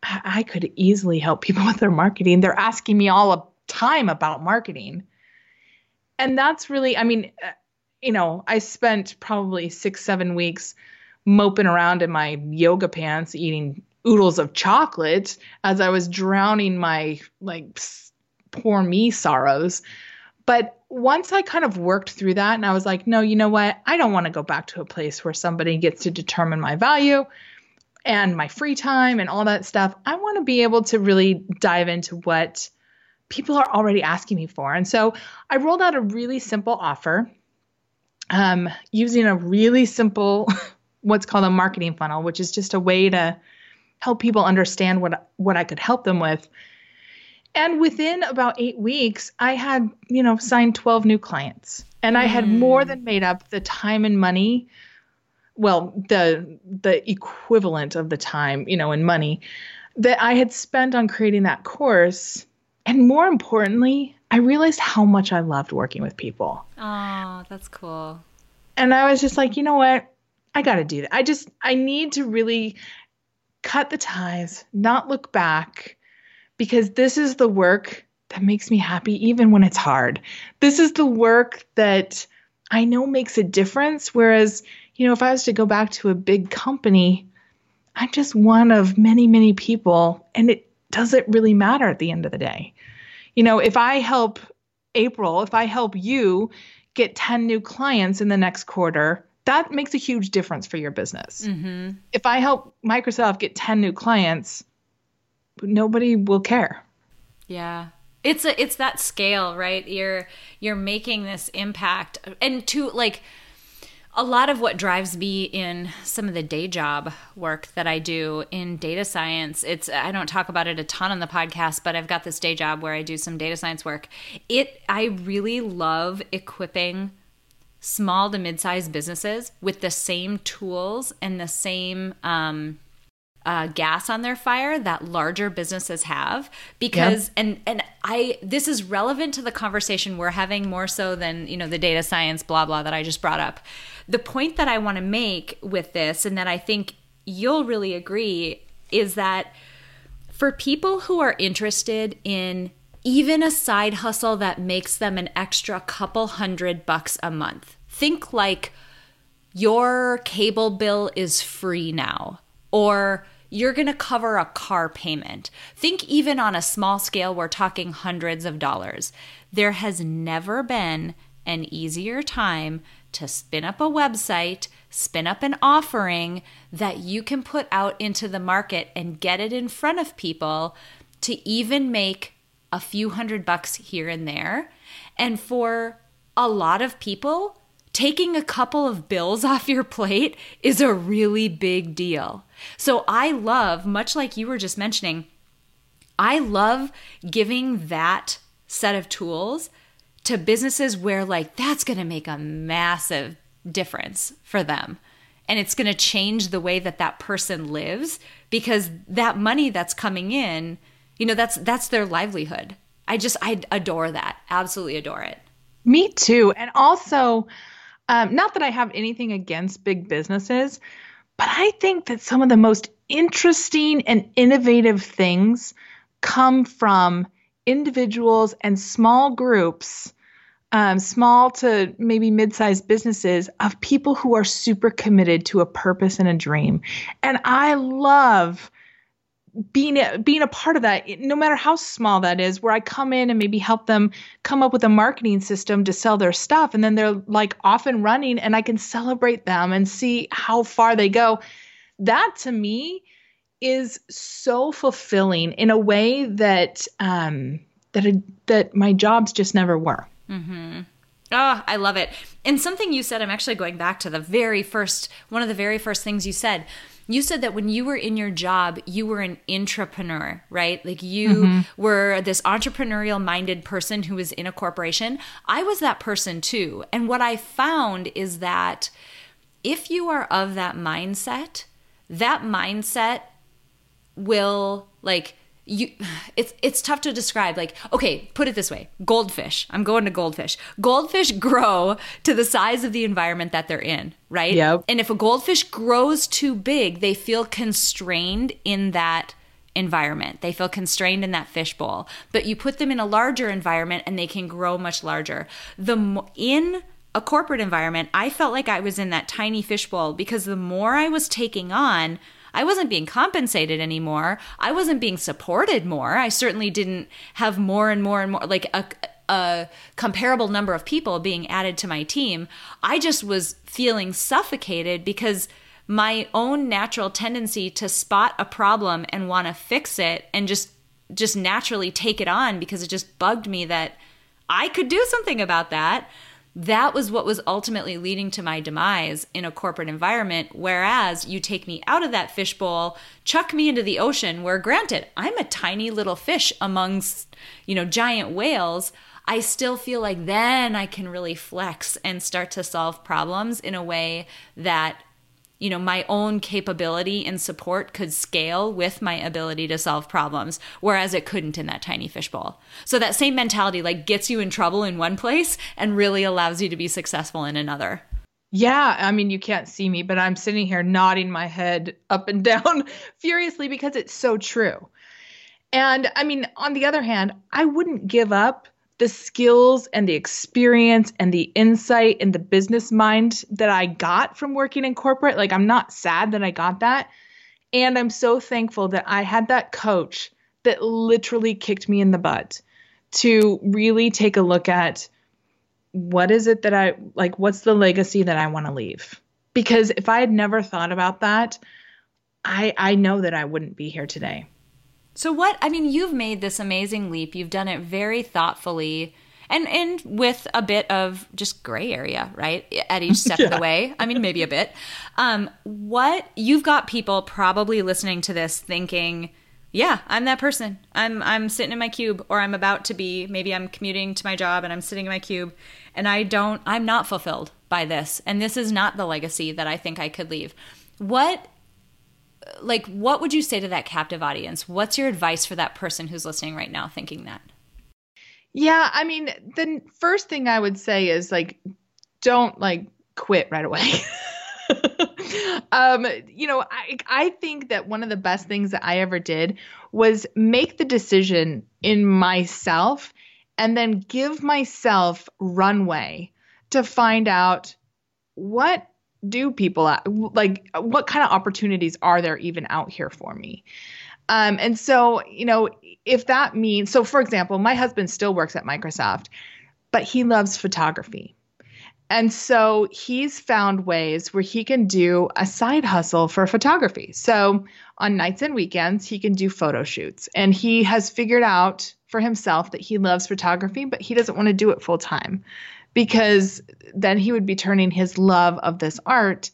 I could easily help people with their marketing. They're asking me all time about marketing. And that's really, I mean, uh, you know, I spent probably six, seven weeks moping around in my yoga pants eating oodles of chocolate as I was drowning my like poor me sorrows. But once I kind of worked through that and I was like, no, you know what? I don't want to go back to a place where somebody gets to determine my value and my free time and all that stuff. I want to be able to really dive into what people are already asking me for. And so I rolled out a really simple offer um, using a really simple, what's called a marketing funnel, which is just a way to help people understand what what I could help them with. And within about eight weeks, I had, you know, signed 12 new clients. And I had mm. more than made up the time and money. Well, the the equivalent of the time, you know, in money that I had spent on creating that course and more importantly, I realized how much I loved working with people.
Oh, that's cool.
And I was just like, you know what? I got to do that. I just, I need to really cut the ties, not look back, because this is the work that makes me happy, even when it's hard. This is the work that I know makes a difference. Whereas, you know, if I was to go back to a big company, I'm just one of many, many people, and it doesn't really matter at the end of the day? You know, if I help April, if I help you get 10 new clients in the next quarter, that makes a huge difference for your business. Mm-hmm. If I help Microsoft get 10 new clients, nobody will care.
Yeah. It's a it's that scale, right? You're you're making this impact and to like a lot of what drives me in some of the day job work that I do in data science, it's I don't talk about it a ton on the podcast, but I've got this day job where I do some data science work. It I really love equipping small to mid-sized businesses with the same tools and the same um, uh, gas on their fire that larger businesses have because and and I this is relevant to the conversation we're having more so than you know the data science blah blah that I just brought up. The point that I want to make with this and that I think you'll really agree is that for people who are interested in even a side hustle that makes them an extra couple hundred bucks a month. Think like your cable bill is free now or you're going to cover a car payment. Think even on a small scale, we're talking hundreds of dollars. There has never been an easier time to spin up a website, spin up an offering that you can put out into the market and get it in front of people to even make a few hundred bucks here and there. And for a lot of people, taking a couple of bills off your plate is a really big deal. So I love, much like you were just mentioning, I love giving that set of tools to businesses where, like, that's going to make a massive difference for them. And it's going to change the way that that person lives because that money that's coming in, you know, that's that's their livelihood. I just I adore that. Absolutely adore it.
Me too. And also, um, not that I have anything against big businesses, but I think that some of the most interesting and innovative things come from individuals and small groups, um, small to maybe mid sized businesses of people who are super committed to a purpose and a dream. And I love being a, being a part of that no matter how small that is where i come in and maybe help them come up with a marketing system to sell their stuff and then they're like off and running and i can celebrate them and see how far they go that to me is so fulfilling in a way that um that that my jobs just never were
mm-hmm. Oh, I love it. And something you said, I'm actually going back to the very first, one of the very first things you said you said that when you were in your job, you were an entrepreneur, right? Like you mm-hmm. were this entrepreneurial minded person who was in a corporation. I was that person too. And what I found is that if you are of that mindset, that mindset will like you it's it's tough to describe. Like okay put it this way. Goldfish. I'm going to goldfish. Goldfish grow to the size of the environment that they're in right?
Yep.
and if a goldfish grows too big they feel constrained in that environment. They feel constrained in that fishbowl but you put them in a larger environment and they can grow much larger. The in a corporate environment i felt like i was in that tiny fishbowl because the more i was taking on I wasn't being compensated anymore. I wasn't being supported more. I certainly didn't have more and more and more like a a comparable number of people being added to my team. I just was feeling suffocated because my own natural tendency to spot a problem and want to fix it and just just naturally take it on because it just bugged me that I could do something about that that was what was ultimately leading to my demise in a corporate environment. Whereas you take me out of that fishbowl, chuck me into the ocean, where granted, I'm a tiny little fish amongst, you know, giant whales. I still feel like then I can really flex and start to solve problems in a way that you know my own capability and support could scale with my ability to solve problems whereas it couldn't in that tiny fishbowl so that same mentality like gets you in trouble in one place and really allows you to be successful in another
yeah, I mean, you can't see me, but I'm sitting here nodding my head up and down furiously because it's so true. And I mean, on the other hand, I wouldn't give up the skills and the experience and the insight and the business mind that I got from working in corporate. Like, I'm not sad that I got that. And I'm so thankful that I had that coach that literally kicked me in the butt to really take a look at what is it that I like, what's the legacy that I want to leave? Because if I had never thought about that, I, I know that I wouldn't be here today.
So what I mean, you've made this amazing leap. You've done it very thoughtfully and and with a bit of just gray area, right? At each step yeah. of the way. I mean, maybe a bit. Um, what you've got people probably listening to this thinking, yeah, I'm that person. I'm I'm sitting in my cube or I'm about to be. Maybe I'm commuting to my job and I'm sitting in my cube and I don't I'm not fulfilled by this. And this is not the legacy that I think I could leave. What like what would you say to that captive audience? What's your advice for that person who's listening right now thinking that?
Yeah i mean the first thing i would say is like don't like quit right away. Um you know i i think that one of the best things that i ever did was make the decision in myself and then give myself runway to find out what do people like what kind of opportunities are there even out here for me? Um, and so you know if that means so for example my husband still works at microsoft but he loves photography. And so he's found ways where he can do a side hustle for photography. So on nights and weekends he can do photo shoots. And he has figured out for himself that he loves photography but he doesn't want to do it full time because then he would be turning his love of this art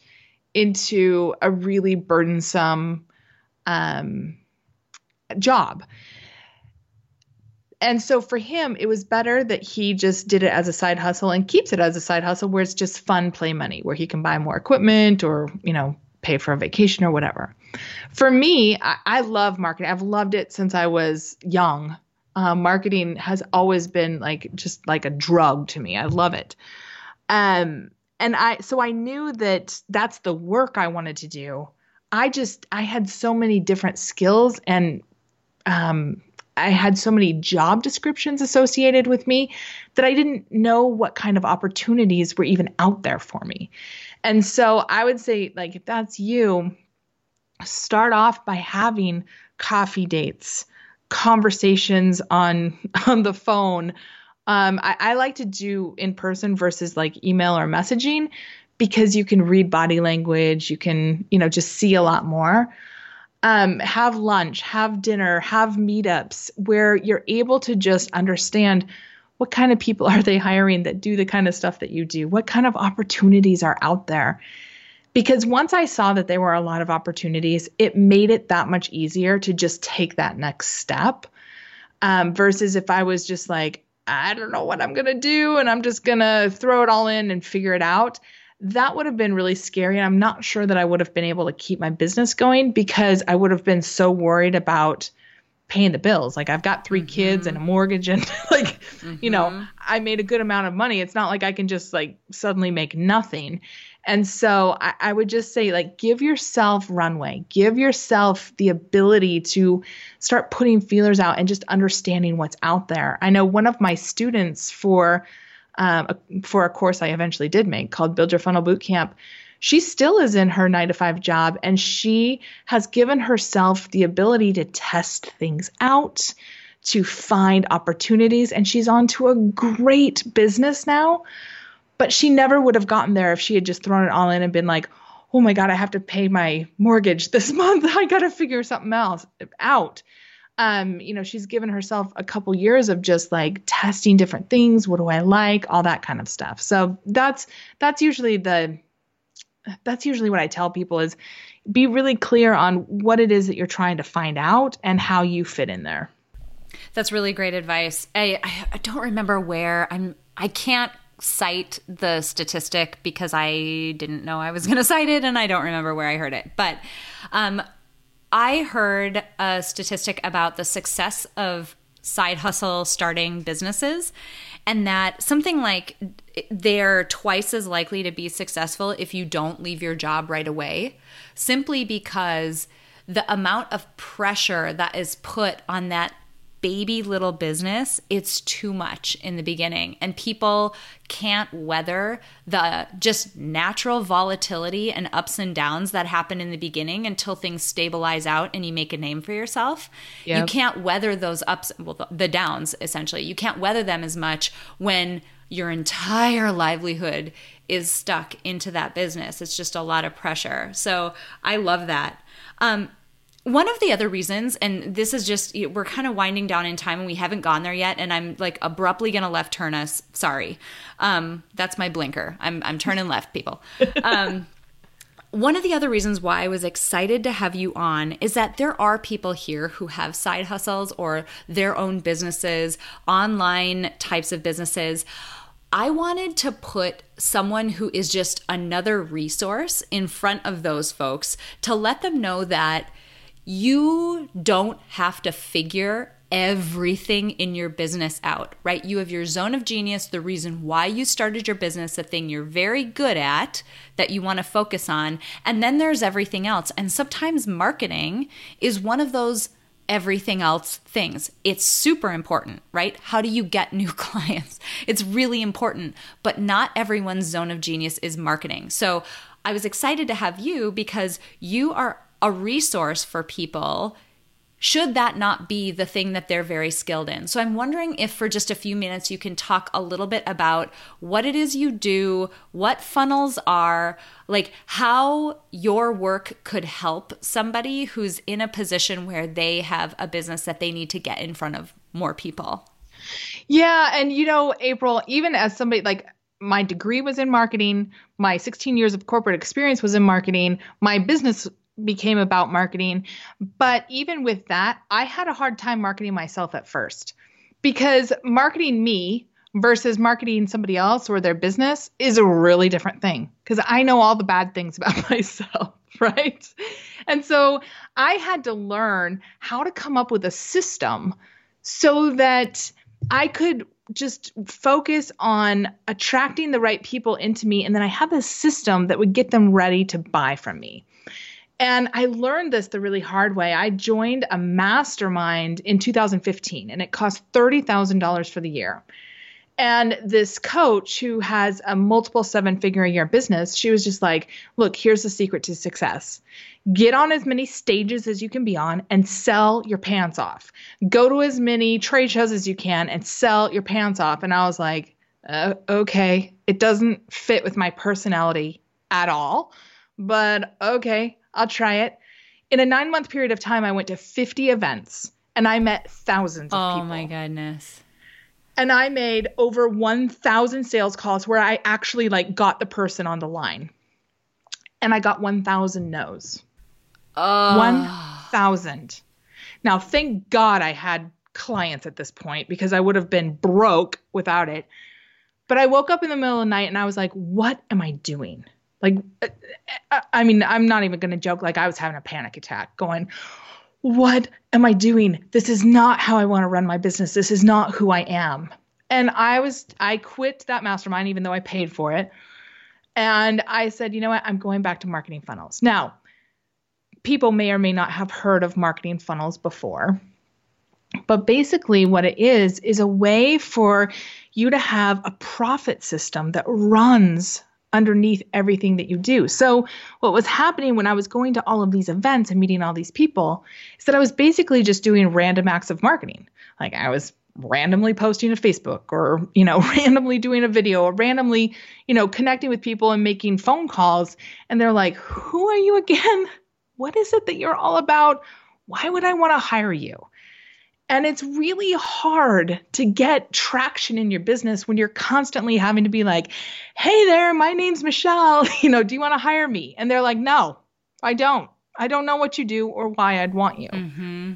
into a really burdensome um, job. And so for him, it was better that he just did it as a side hustle and keeps it as a side hustle where it's just fun play money, where he can buy more equipment or, you know, pay for a vacation or whatever. For me, I, I love marketing. I've loved it since I was young uh, marketing has always been like just like a drug to me. I love it. Um, and I so I knew that that's the work I wanted to do. I just I had so many different skills and um, I had so many job descriptions associated with me that I didn't know what kind of opportunities were even out there for me. And so I would say like if that's you, start off by having coffee dates conversations on on the phone. Um, I, I like to do in person versus like email or messaging because you can read body language, you can, you know, just see a lot more. Um, have lunch, have dinner, have meetups where you're able to just understand what kind of people are they hiring that do the kind of stuff that you do? What kind of opportunities are out there? Because once I saw that there were a lot of opportunities, it made it that much easier to just take that next step. Um, versus if I was just like, I don't know what I'm going to do and I'm just going to throw it all in and figure it out, that would have been really scary. And I'm not sure that I would have been able to keep my business going because I would have been so worried about paying the bills. Like I've got 3 mm-hmm. kids and a mortgage and like, mm-hmm. you know, mm-hmm. I made a good amount of money. It's not like I can just like suddenly make nothing. And so I, I, would just say, like, give yourself runway, give yourself the ability to start putting feelers out and just understanding what's out there. I know one of my students for um, a, for a course I eventually did make called Build Your Funnel Bootcamp. She still is in her nine to five job and she has given herself the ability to test things out, to find opportunities, and she's on to a great business now but she never would have gotten there if she had just thrown it all in and been like, oh my God, I have to pay my mortgage this month. I got to figure something else out. Um, you know, she's given herself a couple years of just like testing different things. What do I like? All that kind of stuff. So that's that's usually the that's usually what I tell people is be really clear on what it is that you're trying to find out and how you fit in there.
That's really great advice. I I don't remember where I'm I can't cite the statistic because I didn't know I was going to cite it and I don't remember where I heard it. But um, I heard a statistic about the success of side hustle starting businesses and that something like they're twice as likely to be successful if you don't leave your job right away simply because the amount of pressure that is put on that baby little business, it's too much in the beginning. And people can't weather the just natural volatility and ups and downs that happen in the beginning until things stabilize out and you make a name for yourself. Yep. You can't weather those ups, well, the downs essentially. You can't weather them as much when your entire livelihood is stuck into that business. It's just a lot of pressure. So I love that. Um, one of the other reasons, and this is just, we're kind of winding down in time and we haven't gone there yet. And I'm like abruptly going to left turn us. Sorry. Um, that's my blinker. I'm, I'm turning left, people. Um, one of the other reasons why I was excited to have you on is that there are people here who have side hustles or their own businesses, online types of businesses. I wanted to put someone who is just another resource in front of those folks to let them know that you don't have to figure everything in your business out, right? You have your zone of genius, the reason why you started your business, the thing you're very good at that you want to focus on. And then there's everything else. And sometimes marketing is one of those everything else things. It's super important, right? How do you get new clients? It's really important, but not everyone's zone of genius is marketing. So I was excited to have you because you are a resource for people should that not be the thing that they're very skilled in. So I'm wondering if for just a few minutes you can talk a little bit about what it is you do, what funnels are, like how your work could help somebody who's in a position where they have a business that they need to get in front of more people.
Yeah, and you know, April, even as somebody like my degree was in marketing, my 16 years of corporate experience was in marketing, my business became about marketing. But even with that, I had a hard time marketing myself at first because marketing me versus marketing somebody else or their business is a really different thing because I know all the bad things about myself, right? And so I had to learn how to come up with a system so that I could just focus on attracting the right people into me and then I have a system that would get them ready to buy from me. And I learned this the really hard way. I joined a mastermind in 2015 and it cost $30,000 for the year. And this coach who has a multiple seven figure a year business, she was just like, look, here's the secret to success. Get on as many stages as you can be on and sell your pants off. Go to as many trade shows as you can and sell your pants off. And I was like, uh, okay, it doesn't fit with my personality at all, but okay, I'll try it. In a nine month period of time, I went to 50 events and I met thousands of
oh
people.
Oh my goodness.
And I made over 1,000 sales calls where I actually like got the person on the line. And I got 1,000 no's.
Oh.
1,000. Now, thank God I had clients at this point because I would have been broke without it. But I woke up in the middle of the night and I was like, what am I doing? Like, uh, I mean, I'm not even going to joke. Like, I was having a panic attack going, what am I doing? This is not how I want to run my business. This is not who I am. And I was, I quit that mastermind, even though I paid for it. And I said, you know what? I'm going back to marketing funnels. Now, people may or may not have heard of marketing funnels before. But basically, what it is, is a way for you to have a profit system that runs underneath everything that you do. So, what was happening when I was going to all of these events and meeting all these people is that I was basically just doing random acts of marketing. Like I was randomly posting to Facebook or, you know, randomly doing a video or randomly, you know, connecting with people and making phone calls. And they're like, Who are you again? What is it that you're all about? Why would I want to hire you? And it's really hard to get traction in your business when you're constantly having to be like, hey there, my name's Michelle. You know, do you want to hire me? And they're like, no, I don't. I don't know what you do or why I'd want you.
Mm-hmm.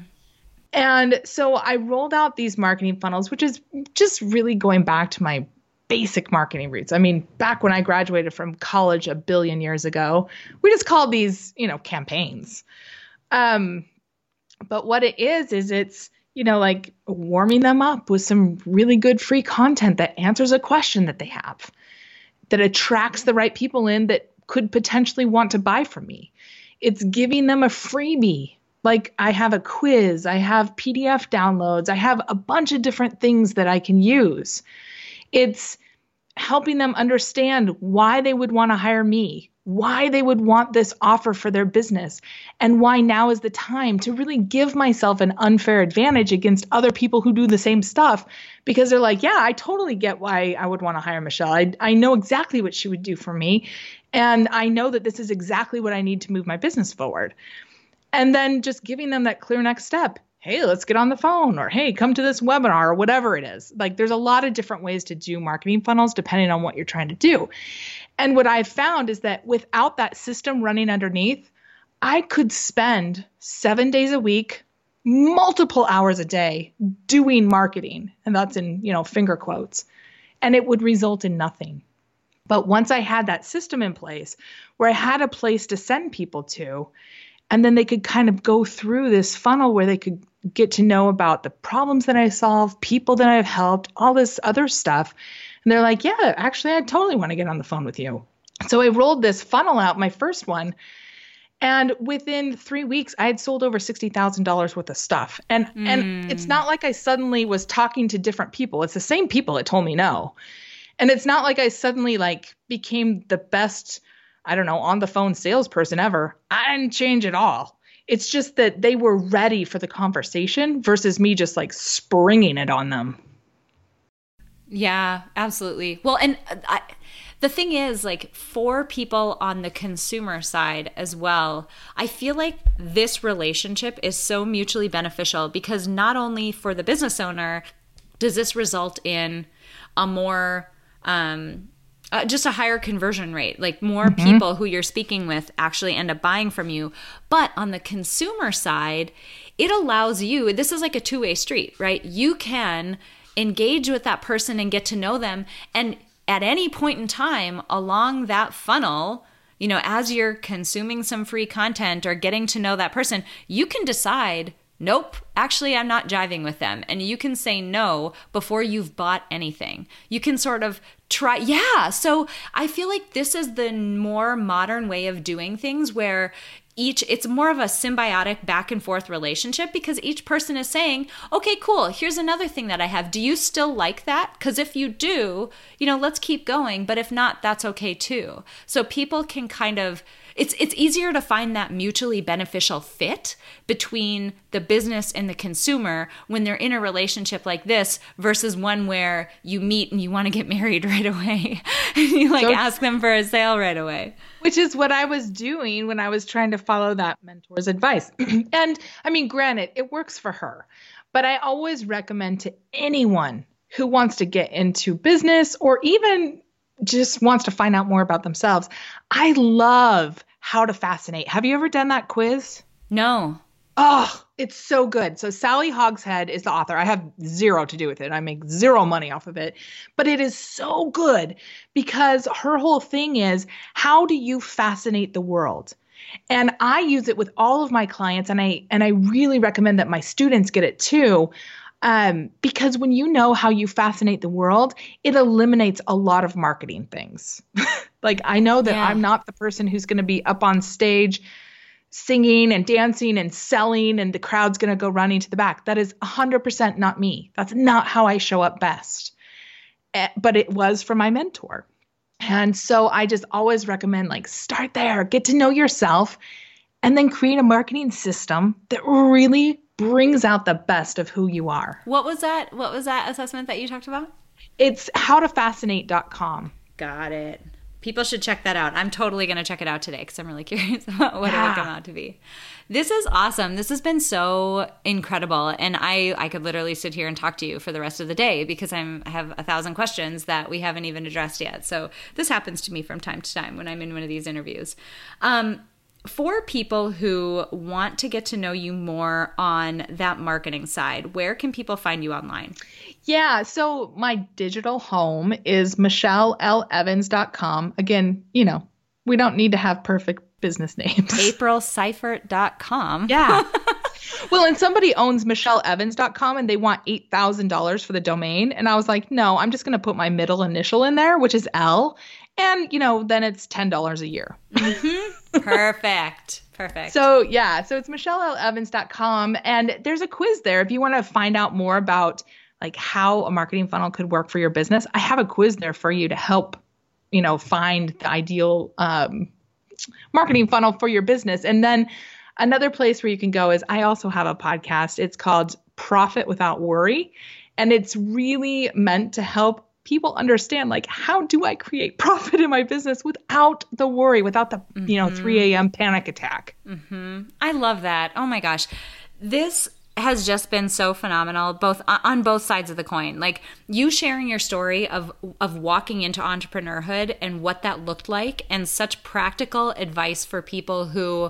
And so I rolled out these marketing funnels, which is just really going back to my basic marketing roots. I mean, back when I graduated from college a billion years ago, we just called these, you know, campaigns. Um, but what it is, is it's, you know, like warming them up with some really good free content that answers a question that they have, that attracts the right people in that could potentially want to buy from me. It's giving them a freebie. Like I have a quiz, I have PDF downloads, I have a bunch of different things that I can use. It's helping them understand why they would want to hire me, why they would want this offer for their business and why now is the time to really give myself an unfair advantage against other people who do the same stuff because they're like, yeah, I totally get why I would want to hire Michelle. I, I know exactly what she would do for me. And I know that this is exactly what I need to move my business forward. And then just giving them that clear next step. Hey, let's get on the phone, or hey, come to this webinar, or whatever it is. Like, there's a lot of different ways to do marketing funnels depending on what you're trying to do. And what I've found is that without that system running underneath, I could spend seven days a week, multiple hours a day doing marketing. And that's in, you know, finger quotes. And it would result in nothing. But once I had that system in place where I had a place to send people to, and then they could kind of go through this funnel where they could get to know about the problems that I solve, people that I've helped, all this other stuff. And they're like, yeah, actually, I totally want to get on the phone with you. So I rolled this funnel out, my first one, and within three weeks, I had sold over sixty thousand dollars worth of stuff. And mm. and it's not like I suddenly was talking to different people. It's the same people that told me no. And it's not like I suddenly like became the best, I don't know, on the phone salesperson ever. I didn't change at all. It's just that they were ready for the conversation versus me just like springing it on them.
Yeah, absolutely. Well, and I the thing is, like, for people on the consumer side as well, I feel like this relationship is so mutually beneficial because not only for the business owner does this result in a more, um, uh, just a higher conversion rate. Like more mm-hmm. people who you're speaking with actually end up buying from you. But on the consumer side, it allows you, this is like a two way street, right? You can engage with that person and get to know them. And at any point in time along that funnel, you know, as you're consuming some free content or getting to know that person, you can decide, nope, actually, I'm not jiving with them. And you can say no before you've bought anything. You can sort of try, yeah. So I feel like this is the more modern way of doing things where each it's more of a symbiotic back and forth relationship because each person is saying okay cool here's another thing that i have. Do you still like that? Because if you do you know let's keep going. But if not that's okay too. So people can kind of it's it's easier to find that mutually beneficial fit between the business and the consumer when they're in a relationship like this versus one where you meet and you want to get married right away and you like so, ask them for a sale right away
which is what I was doing when I was trying to follow that mentor's advice and I mean granted it works for her but I always recommend to anyone who wants to get into business or even just wants to find out more about themselves. I love how to Fascinate. Have you ever done that quiz?
No.
Oh, it's so good. So Sally Hogshead is the author. I have zero to do with it. I make zero money off of it. But it is so good because her whole thing is how do you fascinate the world? And I use it with all of my clients and I and I really recommend that my students get it too. Um, because when you know how you fascinate the world, it eliminates a lot of marketing things. like I know that yeah. I'm not the person who's going to be up on stage singing and dancing and selling and the crowd's going to go running to the back. That is 100% not me. That's not how I show up best. Eh, but it was for my mentor. And so I just always recommend like start there, get to know yourself and then create a marketing system that really brings out the best of who you are.
What was that? What was that assessment that you talked about?
It's howtofascinate.com.
Got it. People should check that out. I'm totally going to check it out today because I'm really curious about what yeah. it will come out to be. This is awesome. This has been so incredible, and I I could literally sit here and talk to you for the rest of the day because I'm I have a thousand questions that we haven't even addressed yet. So this happens to me from time to time when I'm in one of these interviews. Um, for people who want to get to know you more on that marketing side, where can people find you online?
Yeah, so my digital home is michellelevans.com. Again, you know, we don't need to have perfect business names.
aprilseifert.com.
Yeah. well, and somebody owns michellevans.com and they want $8,000 for the domain. And I was like, no, I'm just going to put my middle initial in there, which is L. And, you know, then it's $10 a year.
Mm-hmm. Perfect. Perfect.
So, yeah, so it's michellelevans.com. And there's a quiz there if you want to find out more about like how a marketing funnel could work for your business. I have a quiz there for you to help, you know, find the ideal um, marketing funnel for your business. And then another place where you can go is I also have a podcast. It's called Profit Without Worry. And it's really meant to help people understand like how do I create profit in my business without the worry, without the mm-hmm. you know 3 a.m. panic attack.
Mm-hmm. I love that. Oh my gosh, this has just been so phenomenal both on both sides of the coin like you sharing your story of of walking into entrepreneurhood and what that looked like and such practical advice for people who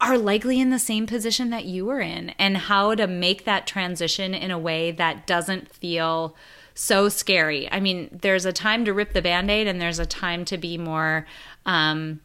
are likely in the same position that you were in and how to make that transition in a way that doesn't feel so scary. I mean, there's a time to rip the band-aid and there's a time to be more um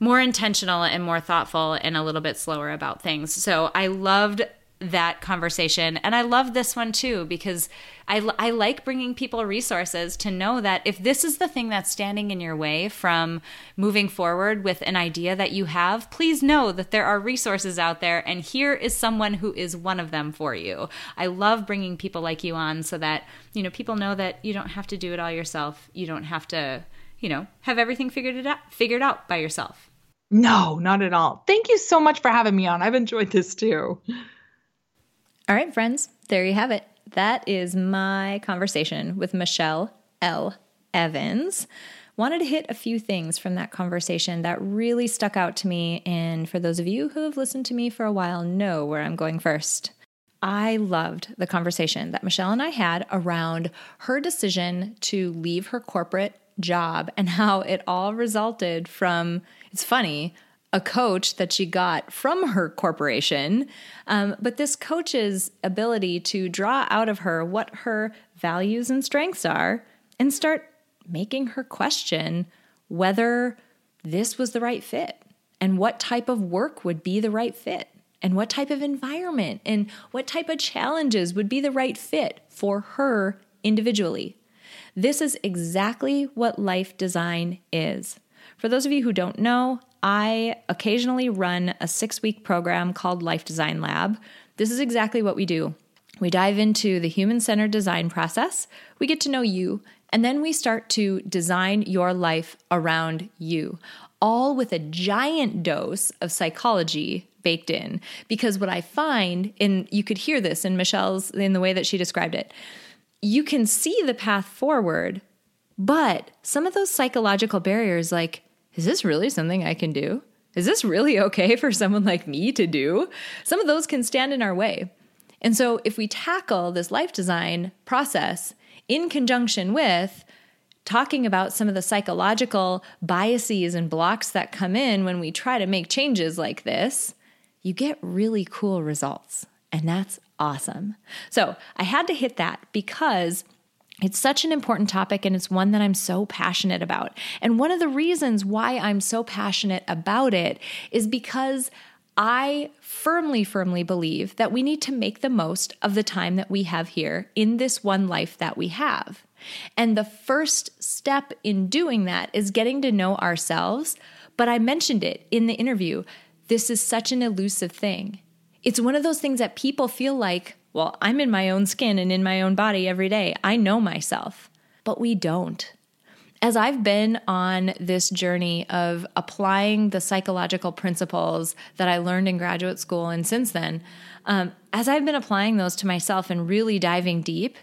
more intentional and more thoughtful and a little bit slower about things. So I loved that conversation. And I love this one too because I, I like bringing people resources to know that if this is the thing that's standing in your way from moving forward with an idea that you have, please know that there are resources out there and here is someone who is one of them for you. I love bringing people like you on so that, you know, people know that you don't have to do it all yourself. You don't have to, you know, have everything figured it out figured out by yourself.
No, not at all. Thank you so much for having me on. I've enjoyed this too.
All right, friends, there you have it. That is my conversation with Michelle L. Evans. Wanted to hit a few things from that conversation that really stuck out to me. And for those of you who have listened to me for a while, know where I'm going first. I loved the conversation that Michelle and I had around her decision to leave her corporate job and how it all resulted from, it's funny, a coach that she got from her corporation. Um, but this coach's ability to draw out of her what her values and strengths are and start making her question whether this was the right fit and what type of work would be the right fit and what type of environment and what type of challenges would be the right fit for her individually. This is exactly what life design is. For those of you who don't know, I occasionally run a six week program called Life Design Lab. This is exactly what we do. We dive into the human centered design process, we get to know you, and then we start to design your life around you, all with a giant dose of psychology baked in. Because what I find, and you could hear this in Michelle's, in the way that she described it, you can see the path forward, but some of those psychological barriers, like is this really something I can do? Is this really okay for someone like me to do? Some of those can stand in our way. And so, if we tackle this life design process in conjunction with talking about some of the psychological biases and blocks that come in when we try to make changes like this, you get really cool results. And that's awesome. So, I had to hit that because it's such an important topic and it's one that I'm so passionate about. And one of the reasons why I'm so passionate about it is because I firmly, firmly believe that we need to make the most of the time that we have here in this one life that we have. And the first step in doing that is getting to know ourselves. But I mentioned it in the interview. This is such an elusive thing. It's one of those things that people feel like, well, I'm in my own skin and in my own body every day. I know myself, but we don't. As I've been on this journey of applying the psychological principles that I learned in graduate school and since then, um, as I've been applying those to myself and really diving deep,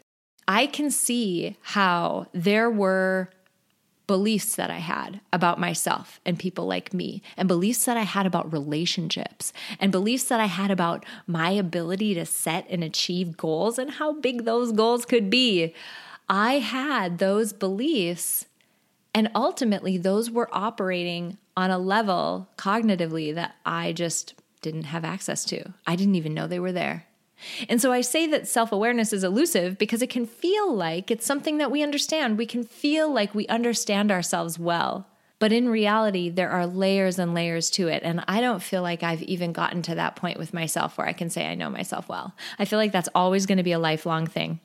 I can see how there were beliefs that I had about myself and people like me, and beliefs that I had about relationships, and beliefs that I had about my ability to set and achieve goals and how big those goals could be. I had those beliefs, and ultimately, those were operating on a level cognitively that I just didn't have access to. I didn't even know they were there. And so I say that self awareness is elusive because it can feel like it's something that we understand. We can feel like we understand ourselves well. But in reality, there are layers and layers to it. And I don't feel like I've even gotten to that point with myself where I can say I know myself well. I feel like that's always going to be a lifelong thing.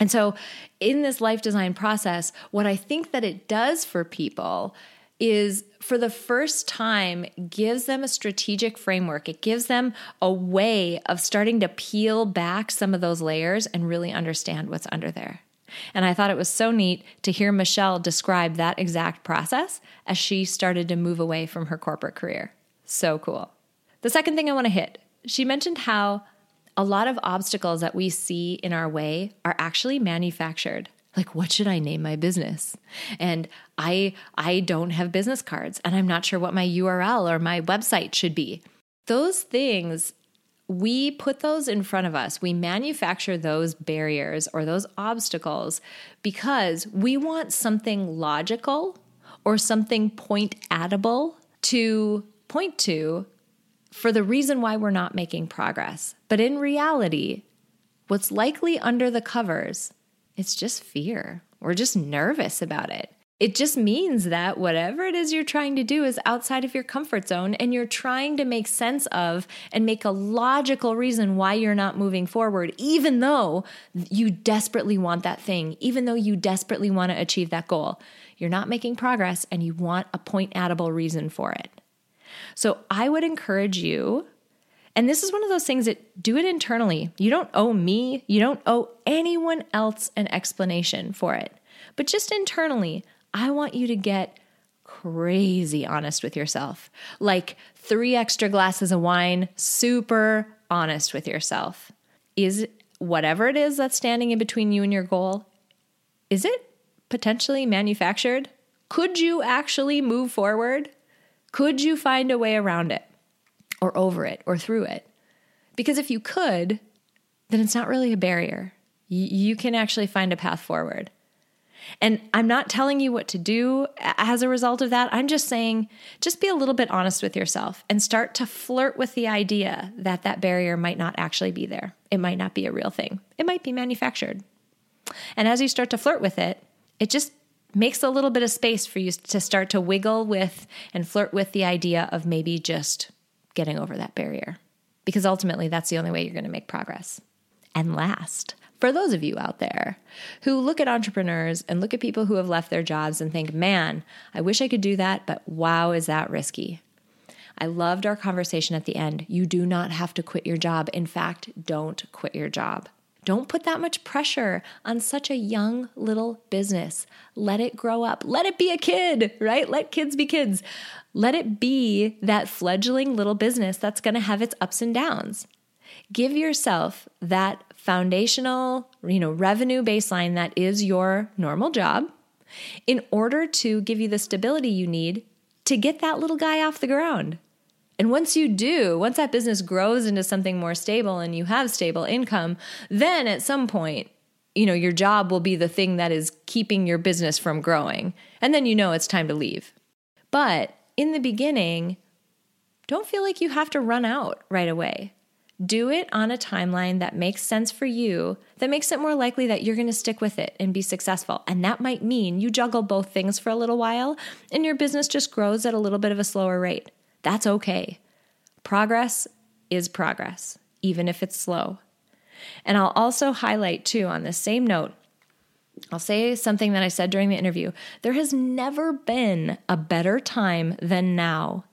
And so, in this life design process, what I think that it does for people is for the first time gives them a strategic framework. It gives them a way of starting to peel back some of those layers and really understand what's under there. And I thought it was so neat to hear Michelle describe that exact process as she started to move away from her corporate career. So cool. The second thing I want to hit, she mentioned how a lot of obstacles that we see in our way are actually manufactured. Like what should I name my business? And I I don't have business cards and I'm not sure what my URL or my website should be. Those things we put those in front of us. We manufacture those barriers or those obstacles because we want something logical or something point atable to point to for the reason why we're not making progress. But in reality, what's likely under the covers, it's just fear. We're just nervous about it. It just means that whatever it is you're trying to do is outside of your comfort zone and you're trying to make sense of and make a logical reason why you're not moving forward, even though you desperately want that thing, even though you desperately want to achieve that goal. You're not making progress and you want a point addable reason for it. So I would encourage you, and this is one of those things that do it internally. You don't owe me, you don't owe anyone else an explanation for it. But just internally, I want you to get crazy honest with yourself. Like three extra glasses of wine, super honest with yourself. Is whatever it is that's standing in between you and your goal, is it potentially manufactured? Could you actually move forward? Could you find a way around it or over it or through it? Because if you could, then it's not really a barrier. You can actually find a path forward. And I'm not telling you what to do as a result of that. I'm just saying, just be a little bit honest with yourself and start to flirt with the idea that that barrier might not actually be there. It might not be a real thing, it might be manufactured. And as you start to flirt with it, it just makes a little bit of space for you to start to wiggle with and flirt with the idea of maybe just getting over that barrier. Because ultimately, that's the only way you're going to make progress. And last, for those of you out there who look at entrepreneurs and look at people who have left their jobs and think, man, I wish I could do that, but wow, is that risky? I loved our conversation at the end. You do not have to quit your job. In fact, don't quit your job. Don't put that much pressure on such a young little business. Let it grow up. Let it be a kid, right? Let kids be kids. Let it be that fledgling little business that's going to have its ups and downs. Give yourself that foundational, you know, revenue baseline that is your normal job in order to give you the stability you need to get that little guy off the ground. And once you do, once that business grows into something more stable and you have stable income, then at some point, you know, your job will be the thing that is keeping your business from growing. And then you know it's time to leave. But in the beginning, don't feel like you have to run out right away. Do it on a timeline that makes sense for you, that makes it more likely that you're going to stick with it and be successful. And that might mean you juggle both things for a little while and your business just grows at a little bit of a slower rate. That's okay. Progress is progress, even if it's slow. And I'll also highlight, too, on the same note, I'll say something that I said during the interview. There has never been a better time than now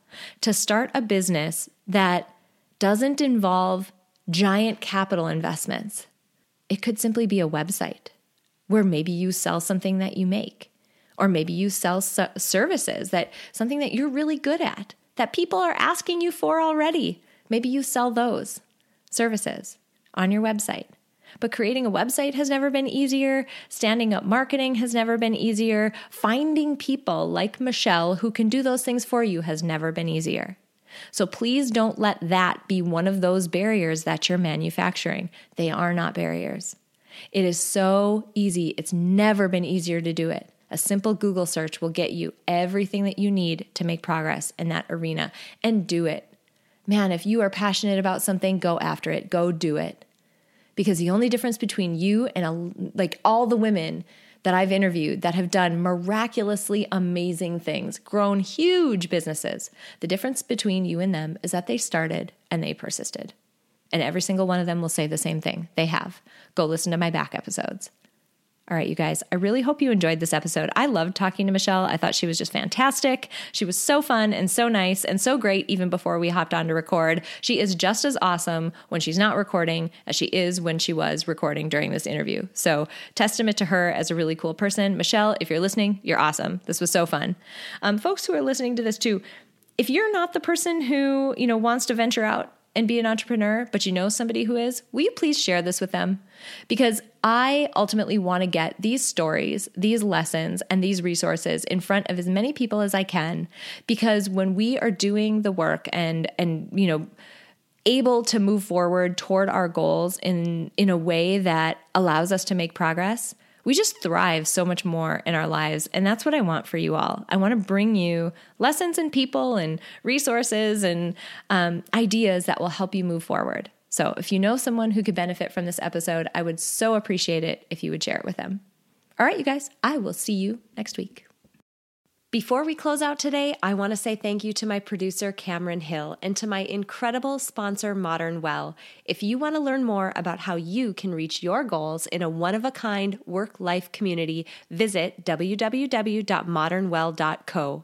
to start a business that doesn't involve giant capital investments. It could simply be a website where maybe you sell something that you make, or maybe you sell services that something that you're really good at that people are asking you for already. Maybe you sell those services on your website. But creating a website has never been easier. Standing up marketing has never been easier. Finding people like Michelle who can do those things for you has never been easier. So please don't let that be one of those barriers that you're manufacturing. They are not barriers. It is so easy. It's never been easier to do it. A simple Google search will get you everything that you need to make progress in that arena and do it. Man, if you are passionate about something, go after it. Go do it. Because the only difference between you and a, like all the women that I've interviewed that have done miraculously amazing things, grown huge businesses. The difference between you and them is that they started and they persisted. And every single one of them will say the same thing. They have. Go listen to my back episodes. All right, you guys, I really hope you enjoyed this episode. I loved talking to Michelle. I thought she was just fantastic. She was so fun and so nice and so great even before we hopped on to record. She is just as awesome when she's not recording as she is when she was recording during this interview. So, testament to her as a really cool person. Michelle, if you're listening, you're awesome. This was so fun. Um, folks who are listening to this too, if you're not the person who, you know, wants to venture out and be an entrepreneur, but you know somebody who is, will you please share this with them? Because I ultimately want to get these stories, these lessons, and these resources in front of as many people as I can because when we are doing the work and and you know able to move forward toward our goals in in a way that allows us to make progress, we just thrive so much more in our lives. And that's what I want for you all. I want to bring you lessons and people and resources and um, ideas that will help you move forward. So if you know someone who could benefit from this episode, I would so appreciate it if you would share it with them. All right, you guys, I will see you next week. Before we close out today, I want to say thank you to my producer, Cameron Hill, and to my incredible sponsor, Modern Well. If you want to learn more about how you can reach your goals in a one of a kind work life community, visit www.modernwell.co.